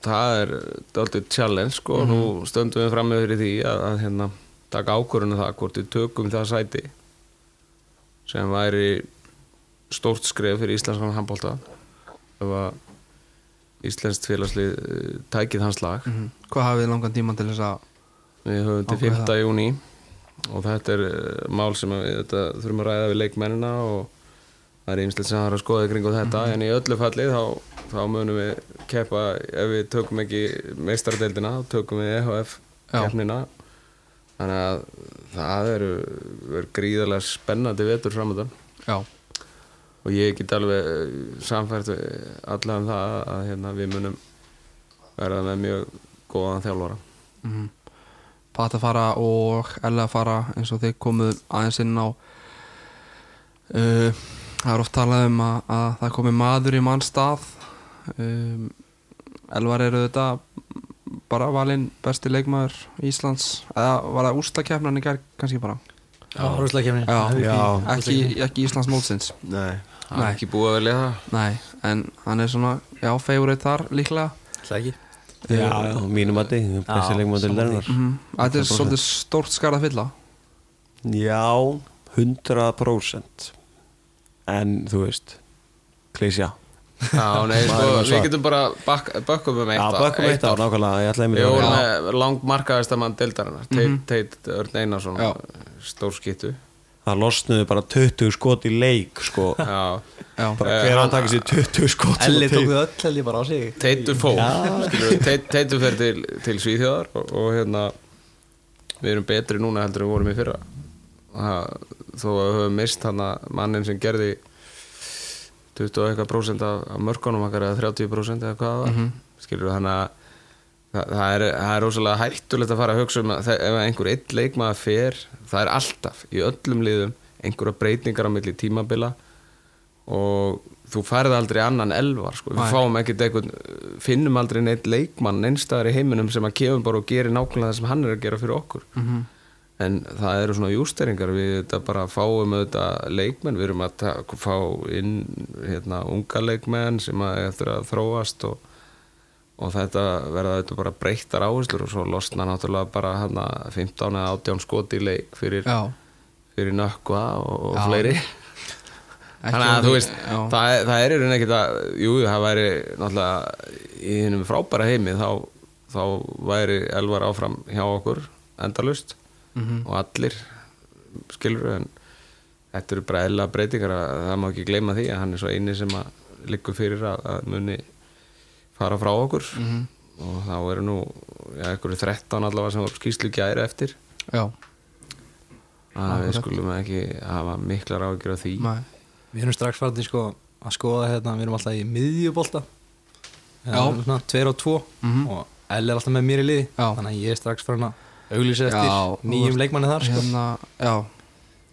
það er dálítið challenge sko. Nú stöndum við fram með fyrir því að, að hérna, taka ákvörðinu það hvort við tökum það sæti sem væri stórt skref fyrir íslenskan handbólta ef að íslenskt félagslið uh, tækið hans lag mm Hvað hafið þið langan tíma til þess að við höfum til Ákveða 5. júni og þetta er uh, mál sem við þetta, þurfum að ræða við leikmennina og það er einslegt sem það er að skoða í kringu þetta en í öllu falli þá, þá munum við keppa ef við tökum ekki meistaradeildina þá tökum við EHF keppnina. Þannig að það eru, eru gríðarlega spennandi vetur framöndan og ég get alveg eh, samfært við alla um það að hérna, við munum verða með mjög góðan þjálfara. Mm Pata fara og Ella fara eins og þið komuð aðeins inn á uh, Það er oft talað um að, að það komi maður í mannstað um, Elvar eru þetta bara valinn besti leikmaður Íslands. Eða var það úrstakefnan í gær kannski bara? Já. Já, ekki, ekki Íslands mótsins. Nei. Það er ekki búið að velja það. Nei, en hann er svona já, favorite þar líklega. Það ekki. Já, já, mínum að þið, besti leikmann til þennar mm Þetta er svolítið stórt skarð að fylla. Já, 100% En þú veist Klísja Já, nei, sko, við getum bara bak, bökkum um eitt Já, bökkum eitt ár, nákvæmlega, ég ætlaði mér að vorum vera með langmarkaðasta mann deildarinnar Teit, Teit Örn Einarsson Já. stór skittu Það losnuðu bara 20 skot í leik, sko. Já, Já, Bara hver takir sér 20 skot? Elli að tók við öll ég bara á sig. Teitur fór Teitur fer til, til Svíþjóðar og, og hérna við erum betri núna heldur en við vorum í fyrra. Það, þó að við höfum mist hann mannin sem gerði 20 og eitthvað prósent af, af mörkunum okkar eða 30 prósent eða hvað mm skilur þannig að það, það, er, það er rosalega hættulegt að fara að hugsa um að ef einhver eitt leikmaður fer það er alltaf í öllum liðum einhverja breytingar á milli tímabila og þú færði aldrei annan elvar sko. við fáum ekkert einhvern finnum aldrei neitt leikmann einstæðar í heiminum sem að kemur bara og gerir nákvæmlega það sem hann er að gera fyrir okkur Mhm. En það eru svona jústeringar við þetta bara fáum auðvitað leikmenn við erum að fá inn hérna, unga leikmenn sem að eftir að þróast og, og þetta verða auðvitað bara breyttar áherslur og svo losna náttúrulega bara hana, 15 eða 18 skoti leik fyrir, fyrir nökkva og, og fleiri. Þannig að þú veist, já. það, það er í rauninni ekkert að, jú, það væri náttúrulega í hennum frábæra heimi þá, þá væri Elvar áfram hjá okkur endalust Mhm. og allir skilur en þetta eru bræðilega breytingar að það má ekki gleyma því að hann er svo eini sem að liggur fyrir að, að muni fara frá okkur Mhm. og þá eru nú ja, einhverju 13 allavega sem voru skýslu gæri eftir Já, að við skulum ekki hafa miklar ágjur af því Nei. Við erum strax farin sko, að skoða hérna, við erum alltaf í miðjubolta Já. svona, Tveir og tvo Mhm. og L er alltaf með mér í liði Já. Þannig að ég er strax farin að auglýsa eftir nýjum leikmanni þar sko. hérna, Já,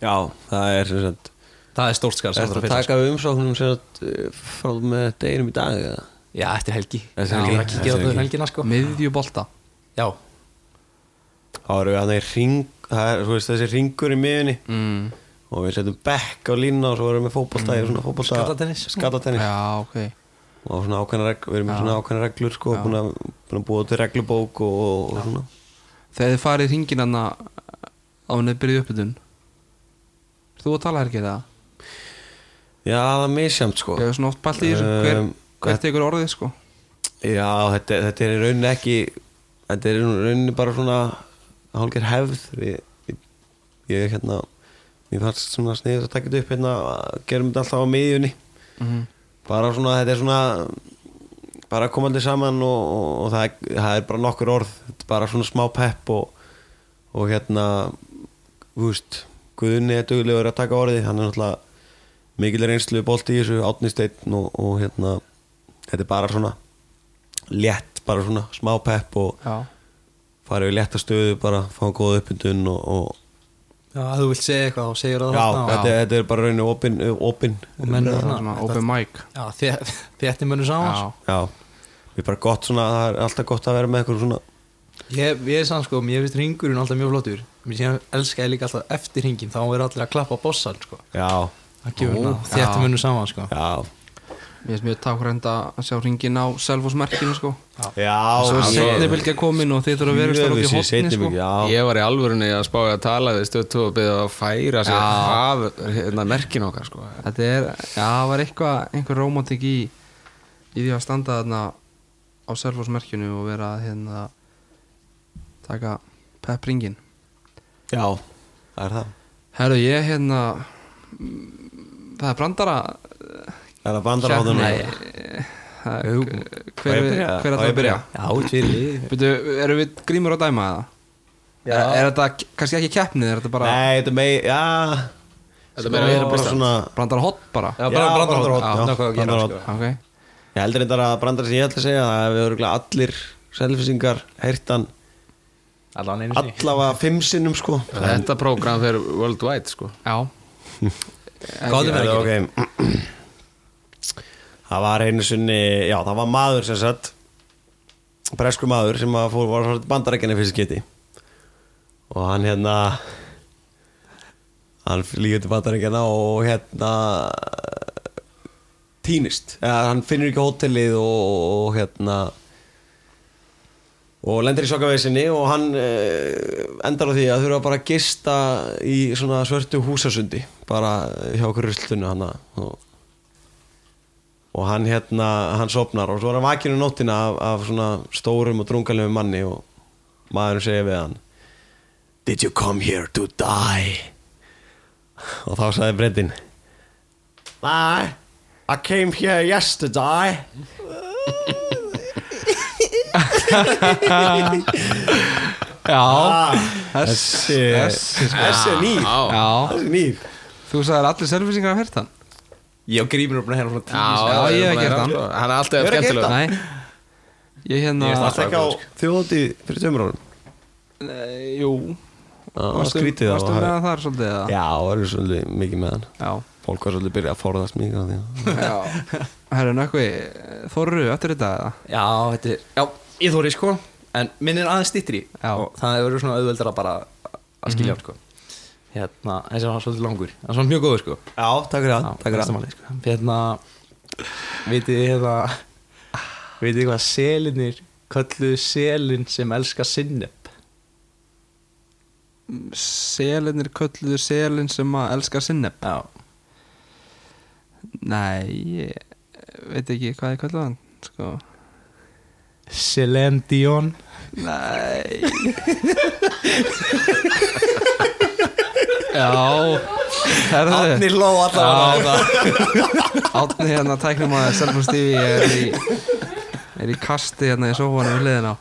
Já, það er sem sagt Það er stórt skar Er það að taka við umsóknum sem sagt eh, frá með deginum í dag eða? Já, eftir helgi. Já, það helgina sko. Miðjubolta. Já, Þá erum við hann í ring það er, þú veist, þessi ringur í miðunni mm. og við setjum bekk á línuna og svo erum við með fótbolta mm. svona fótbolta Skallatennis. Skallatennis. Já, ok. Og svona ákveðna regl, við erum með svona ákveðna reglur sko, að, búin að búa til reglubók og, og svona Þegar þið farið hringin hann á henni byrjuð uppbytun Þú að tala her ekki það? Já, það er misjamt sko. Hef svona oft pælt í þessu. Hver, Um, hvert tekur orðið sko? Já, þetta, þetta er í rauninni ekki þetta er í rauninni bara svona hálfgerð hefð. Við, ég, ég hérna mér fannst svona sniðið að taka þetta upp hérna gerum þetta alltaf á miðjunni. Mm bara svona, þetta er svona bara komandi saman og, og, og það, er, það er bara nokkur orð þetta er bara svona smá pepp og, og hérna þú veist, Guðni er duglegur að taka orðið hann er náttúrulega mikil reynslu bolti í þessu átnisteinn og, og hérna þetta er bara svona létt, bara svona smá pepp og Já. farið við létta stöðu bara, fá góða uppbyndun og, og Já, að þú vilt segja eitthvað og segir það já, þetta, er- þetta er bara rauninni opin, opin. Og menn Það er Svona, svona þetta- open mic. Já, þéttir mönnum saman. Sko. Já, við bara gott svona það er alltaf gott að vera með eitthvað svona Ég, ég er sann sko, mér finnst ringurinn alltaf mjög flottur. Mér síðan elska ég líka alltaf eftir ringin Þá er allir að klappa bossan sko. Já, Það gefur Ó, hérna já. þéttir mönnum saman sko. Já, Mér finnst mjög tákrænt að sjá hringin á Selfoss-merkinu sko. Já. Svo er já, setni bylgja komin og þið þurfa að vera stóra út í Jöfusi, hotni seinni sko. bylgja, já. Ég var í alvörunni að spája að tala við stöð 2 og beða að færa sig Já. af hérna, merkin okkar sko. Þetta er, já, það var eitthvað, einhver romantik í, í því að standa þarna á Selfoss-merkinu og vera að hérna taka pepp ringin já, það er það. Herru, ég hérna það er brandara Það er að bandar á Á hver er er Á það að byrja? Já, Byrju, erum við grímur að dæma það? Já. Er, er þetta kannski ekki keppnið, er þetta bara Nei, þetta er mei, já. Þetta Sko, meira erum bara svona brandara hot bara? Já, bara gera brandarhótt. sko. Ok, Ég heldur þetta að brandar sem ég ætla að segja Það hefur örgulega allir selfisingar heyrtan Allan einu sinni. allavega fimm sinnum sko. Þetta prógram fyrir worldwide sko. já. Gáðum við ekki. Það var einu sinni Já, það var maður sem sagt Bresku maður sem að fór, var bandarækjani fyrst geti. Og hann hérna Hann líka til bandarækjana og hérna Týnist Eða, Hann finnur ekki hótelið og, og hérna og lendir í sokkavesinni og hann uh, endar á því að þurfa bara að gista í svona svörtu húsasundi bara hjá okkur ruslunu hann og, og hann hérna hann sopnar og svo er hann vakinu nóttina af, af svona stórum og drungalegu manni og maðurinn segir við hann Did you come here to die? og þá sagði breytin Nei, I came here yesterday. Já, Þessi þessi sko Þessi er nýr. Já. Þessi er nýr. Þú sagðir allir selvisingar að hérta hann? Ég og Grímur er búin að hérna svona tíu Já, ég hef gert hann. Hann er alltaf Ég er að skemmtilega. Nei. Ég hérna Ég varst ekki á þjóðandi fyrir tveimur árum? Nei, Jú. Það var skrítið Varstu það með var- hann þar svolítið eða? Já, það var svolítið mikið með hann. Já Fólk var svolítið að forðast mikið á því. Já. Herru, nökkvi Þorru, eftir þetta? Eða? Já, þetta er Já, ég þóri sko. En minn er aðeins stittri Já. Og það hefur verið svona auðveldara bara að skilja hann sko. Hérna, þessi var svolítið langur. Það er svona mjög góður sko. Já, takk fyrir það Takk fyrir það. sko. Hérna Vitið þið hérna Vitið þið hvað selinir Kölluðu selin sem elska sinnep? Selinir kölluðu selin sem að elska sinneb Já Nei, ég veit ekki hvað ég kallar hann sko. Celine Dion. Nei. Já. Átni hló allavega. Átni hérna tæknum að Selfur Stífi er í er í kasti hérna í sófanum við liðin á.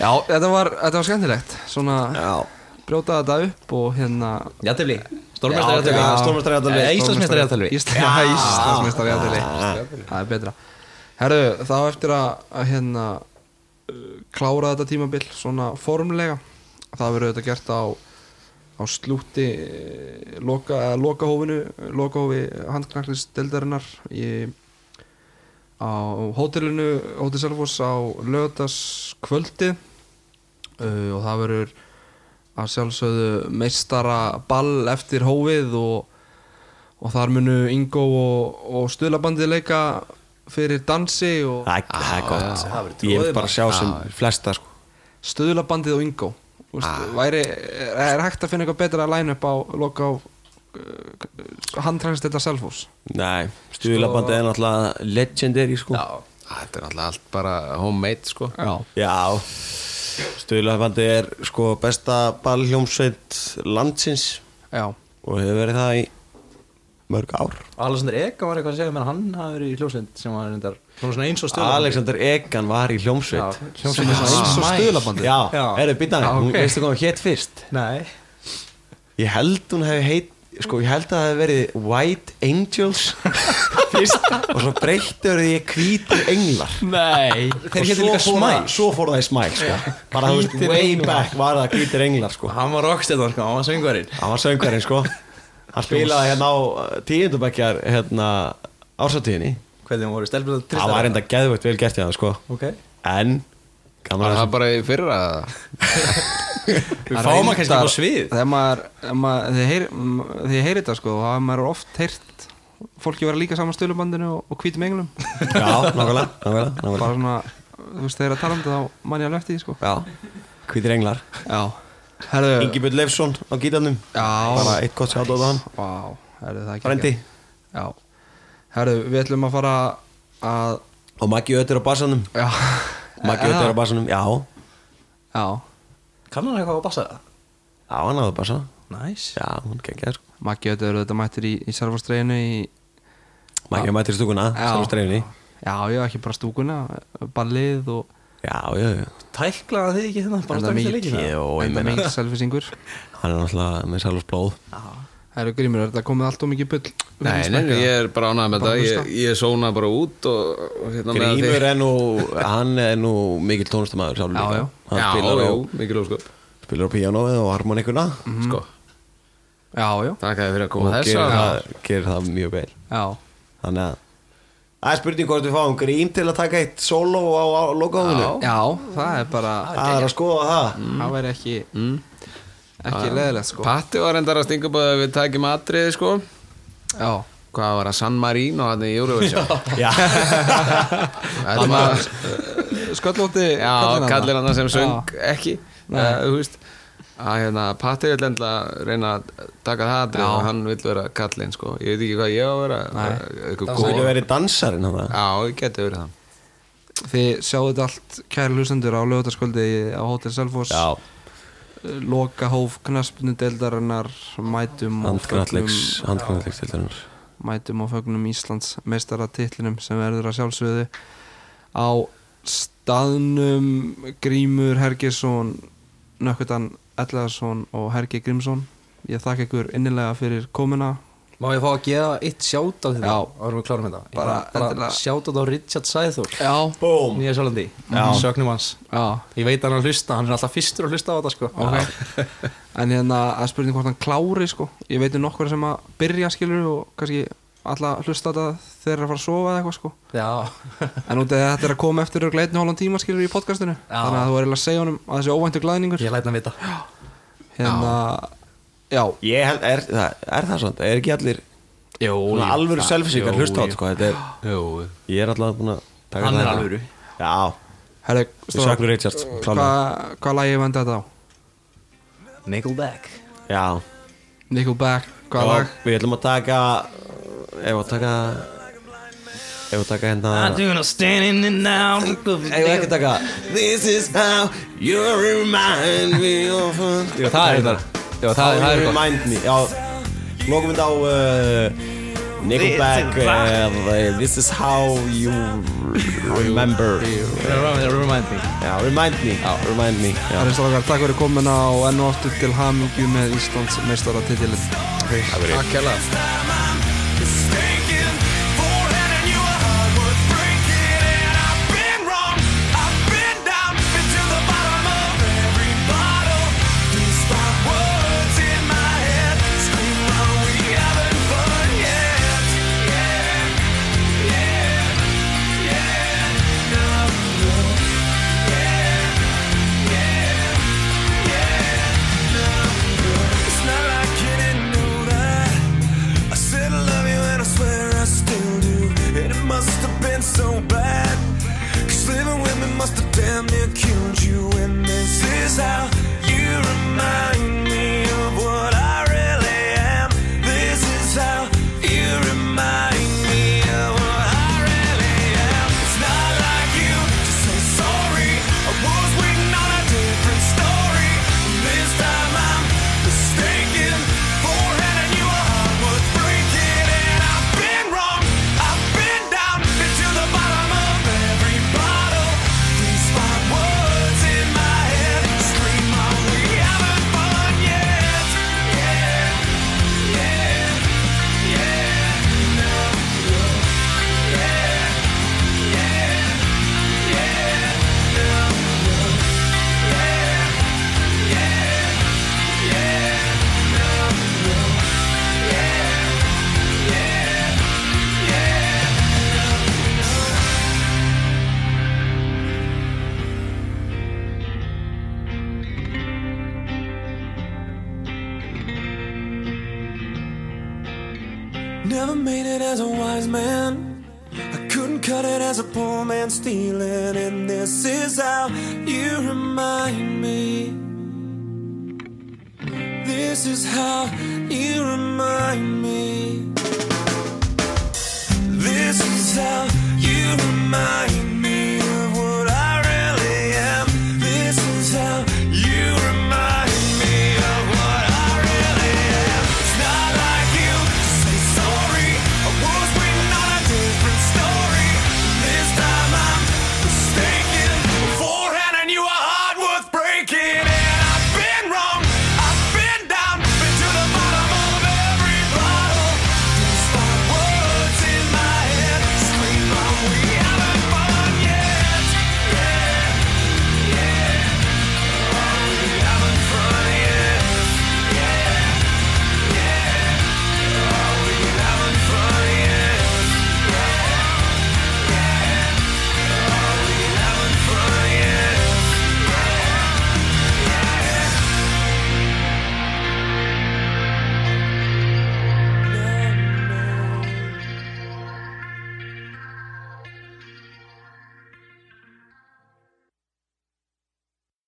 Já, þetta var, þetta var skemmtilegt. Svona Já, brjóta þetta upp og hérna Jættefli Já, Stórmestari já, jættefli stórmeistari jafntefli. Nei, Íslandsmeistari jættefli Ísla, Íslandsmeistari jættefli Það er betra. Herðu, þá eftir að, hérna uh, klára þetta tímabil svona formlega. Það verður þetta gert á á slúti eh, loka, lokahófinu lokahófi handknaklistildarinnar í á hótelinu Hótel Selfoss á lögataskvöldi uh, og það verður að sjálfsögðu meistara ball eftir hófið og, og þar munu Ingo og, og stuðlabandið leika fyrir dansi og það er- það er gott. Það verður Ég vil bara sjá sem flesta sko. Stuðlabandið og Ingo. Úst, væri, er, hægt að finna eitthvað betra að læna upp á loka á uh, handtrækst þetta Selfoss? Nei, stuðlabandi er náttúrulega legendary sko. Já. Þetta er alltaf allt bara homemade sko. Já, Já Stuðlabandi er sko besta ballhljómsveit landsins. Já, og hefur verið það í mörg ár. Alexander Eka var eitthvað að segja menn hann hafi verið í hljómsveit sem var reyndar svona eins og stöðum Alexander Egan var í hljómsveit. Hljómsveit er svona eins og smæl. stuðlabandið Já, Já. er þið býtaði, Já, hún veistu hvað hún hétt fyrst? Nei. Ég held hún hefði heit sko, ég held að það hefði verið White Angels og svo breyttur því hvítir englar. Nei. Og svo fór, það, svo fór það í smæl sko. bara þú veist, way back var það hvítir englar sko. Hann var rockstæðan sko, hann var söngvarinn. Hann var söngarinn sko. Hann spilaði hérna á tíundubækjar hérna ársatíðinni Hvernig hann voru stelpur það var enda geðvögt vel gert í það sko. Ok. En gaman það að bara í fyrra. Við fáum hann kannski á svið. Þegar maður, þegar ég heyri, þegar ég heyri þetta sko þá hafa maður oft heyrt fólki vera líka saman stöðlubandinu og, og hvítum englum. Já, nákvæmlega, nákvæmlega, nákvæmlega. bara svona, þú veist, þegar að tala um þetta þá mann ég alveg eftir því sko. Já, hvítir englar. Já. Herðu Ingi Björn Leifsson á gítarnum. Já. Bara eitt gott sjátt á hann. Vá, herðu það ekki frendi Já. Herðu, við ætlum að fara að og Maggi Ötur á bassanum. Já Maggi Er það? á bassanum, já. Já. Kann hann eitthvað að bassa? Það? já, hann hafði bassa. Næs já, hún geggjaði sko. Maggi Ötur eru þetta mættir í, í servastreginu í Maggi mættir í stúkuna, Já. sem streyfinni Já, já, ekki bara stúkuna Ballið og já, já, já, Tæklaða þið ekki hérna bara strax í mikið. leikina? Enda meina. mikið selfisingur hann er náttúrulega með sjálfs blóð Herru Grímur, er þetta komið allt og mikið bull? Nei, nei, nei, ég er bara ánægð með þetta. Ég, ég sóna bara út og, og hérna með Grímur er nú, hann er nú mikill tónlistamæður sjálfur Já, líka. Já. hann Já, mikið lóskap spilar á píanóið og harmonikuna Sko, Já, já, takk að þið fyrir að og koma gerir þessa það, gerir það mjög vel. Já. Þannig að það er spurning hvort við fáum Grím til að taka eitt solo á, á logoðinu Já, það er bara það er að skoða það. Það væri ekki ekki leðilegt sko. Patti var endar að stinga upp að við tækjum atriði sko. Já, Hvað var það, San Marino hann í Eurovision? Já, Þetta var, sköllóti já, kallir hann. sem söng ekki. Nei. uh, Þú veist að hérna, Patti vil enda reyna að taka það atrið Já. og hann vil vera kallinn sko. Ég veit ekki hvað ég á að vera. Eitthvað það góð verið dansarinn það Já, ég geti verið það. Þið sjáu þetta allt kæri hlustendur á lögutaskvöldi á Hotel Selfoss. Já, Loka hóf knaspinu deildarinnar Mætum til þennar Mætum og fögnum Íslands meistaratitlinum sem verður að sjálfsögðu á staðnum Grímur Hergesson Nökkutan Ellaðarsson og Hergi Grímsson. Ég þakka ykkur innilega fyrir komuna Má ég fá að gefa eitt sjátt á þetta? Já. Árum við klárum þetta. Bara Ég bara endilega. sjátt á Richard Sæður Já, Búm Nýja Sjálandi. Já. Sögnum hans. Já. Ég veit hann að hlusta, hann er alltaf fyrstur að hlusta á þetta sko. Ok. En hérna að spurning hvort hann klári sko. Ég veit um nokkur sem að byrja skilur og kannski alltaf hlusta á þetta þegar þeir eru að fara að sofa eða eitthvað sko. Já. En út af því þetta er að koma eftir örugglega einn og hálfan tíma skilur í podcastinu. Já. Þannig að þú er Já. Held, er, það, er það svona, er ekki allir Jó, alvöru selfisíkar hlusta á sko. þetta er, ég er alltaf búin að taka hann er alvöru. Söklu Richards hvað hva lagi vandi þetta á? Nickelback. Já. Nickelback, hvað lag? við ætlum að taka ef við taka ef við taka hérna ef við ekki taka This is how you remind me of Það er þetta hérna. Já, það er, það er gott. Remind me, já Lokum við á uh, Nickelback uh, uh, This is how you remember. Remind me. Já, remind me, já. remind me já. Það er strákar, takk fyrir komin á enn og aftur til Hamingju með Íslands meistara titilin Takk fyrir. Takk hella must have been so bad. Cause living with me must have damn near killed you. And this is how you remind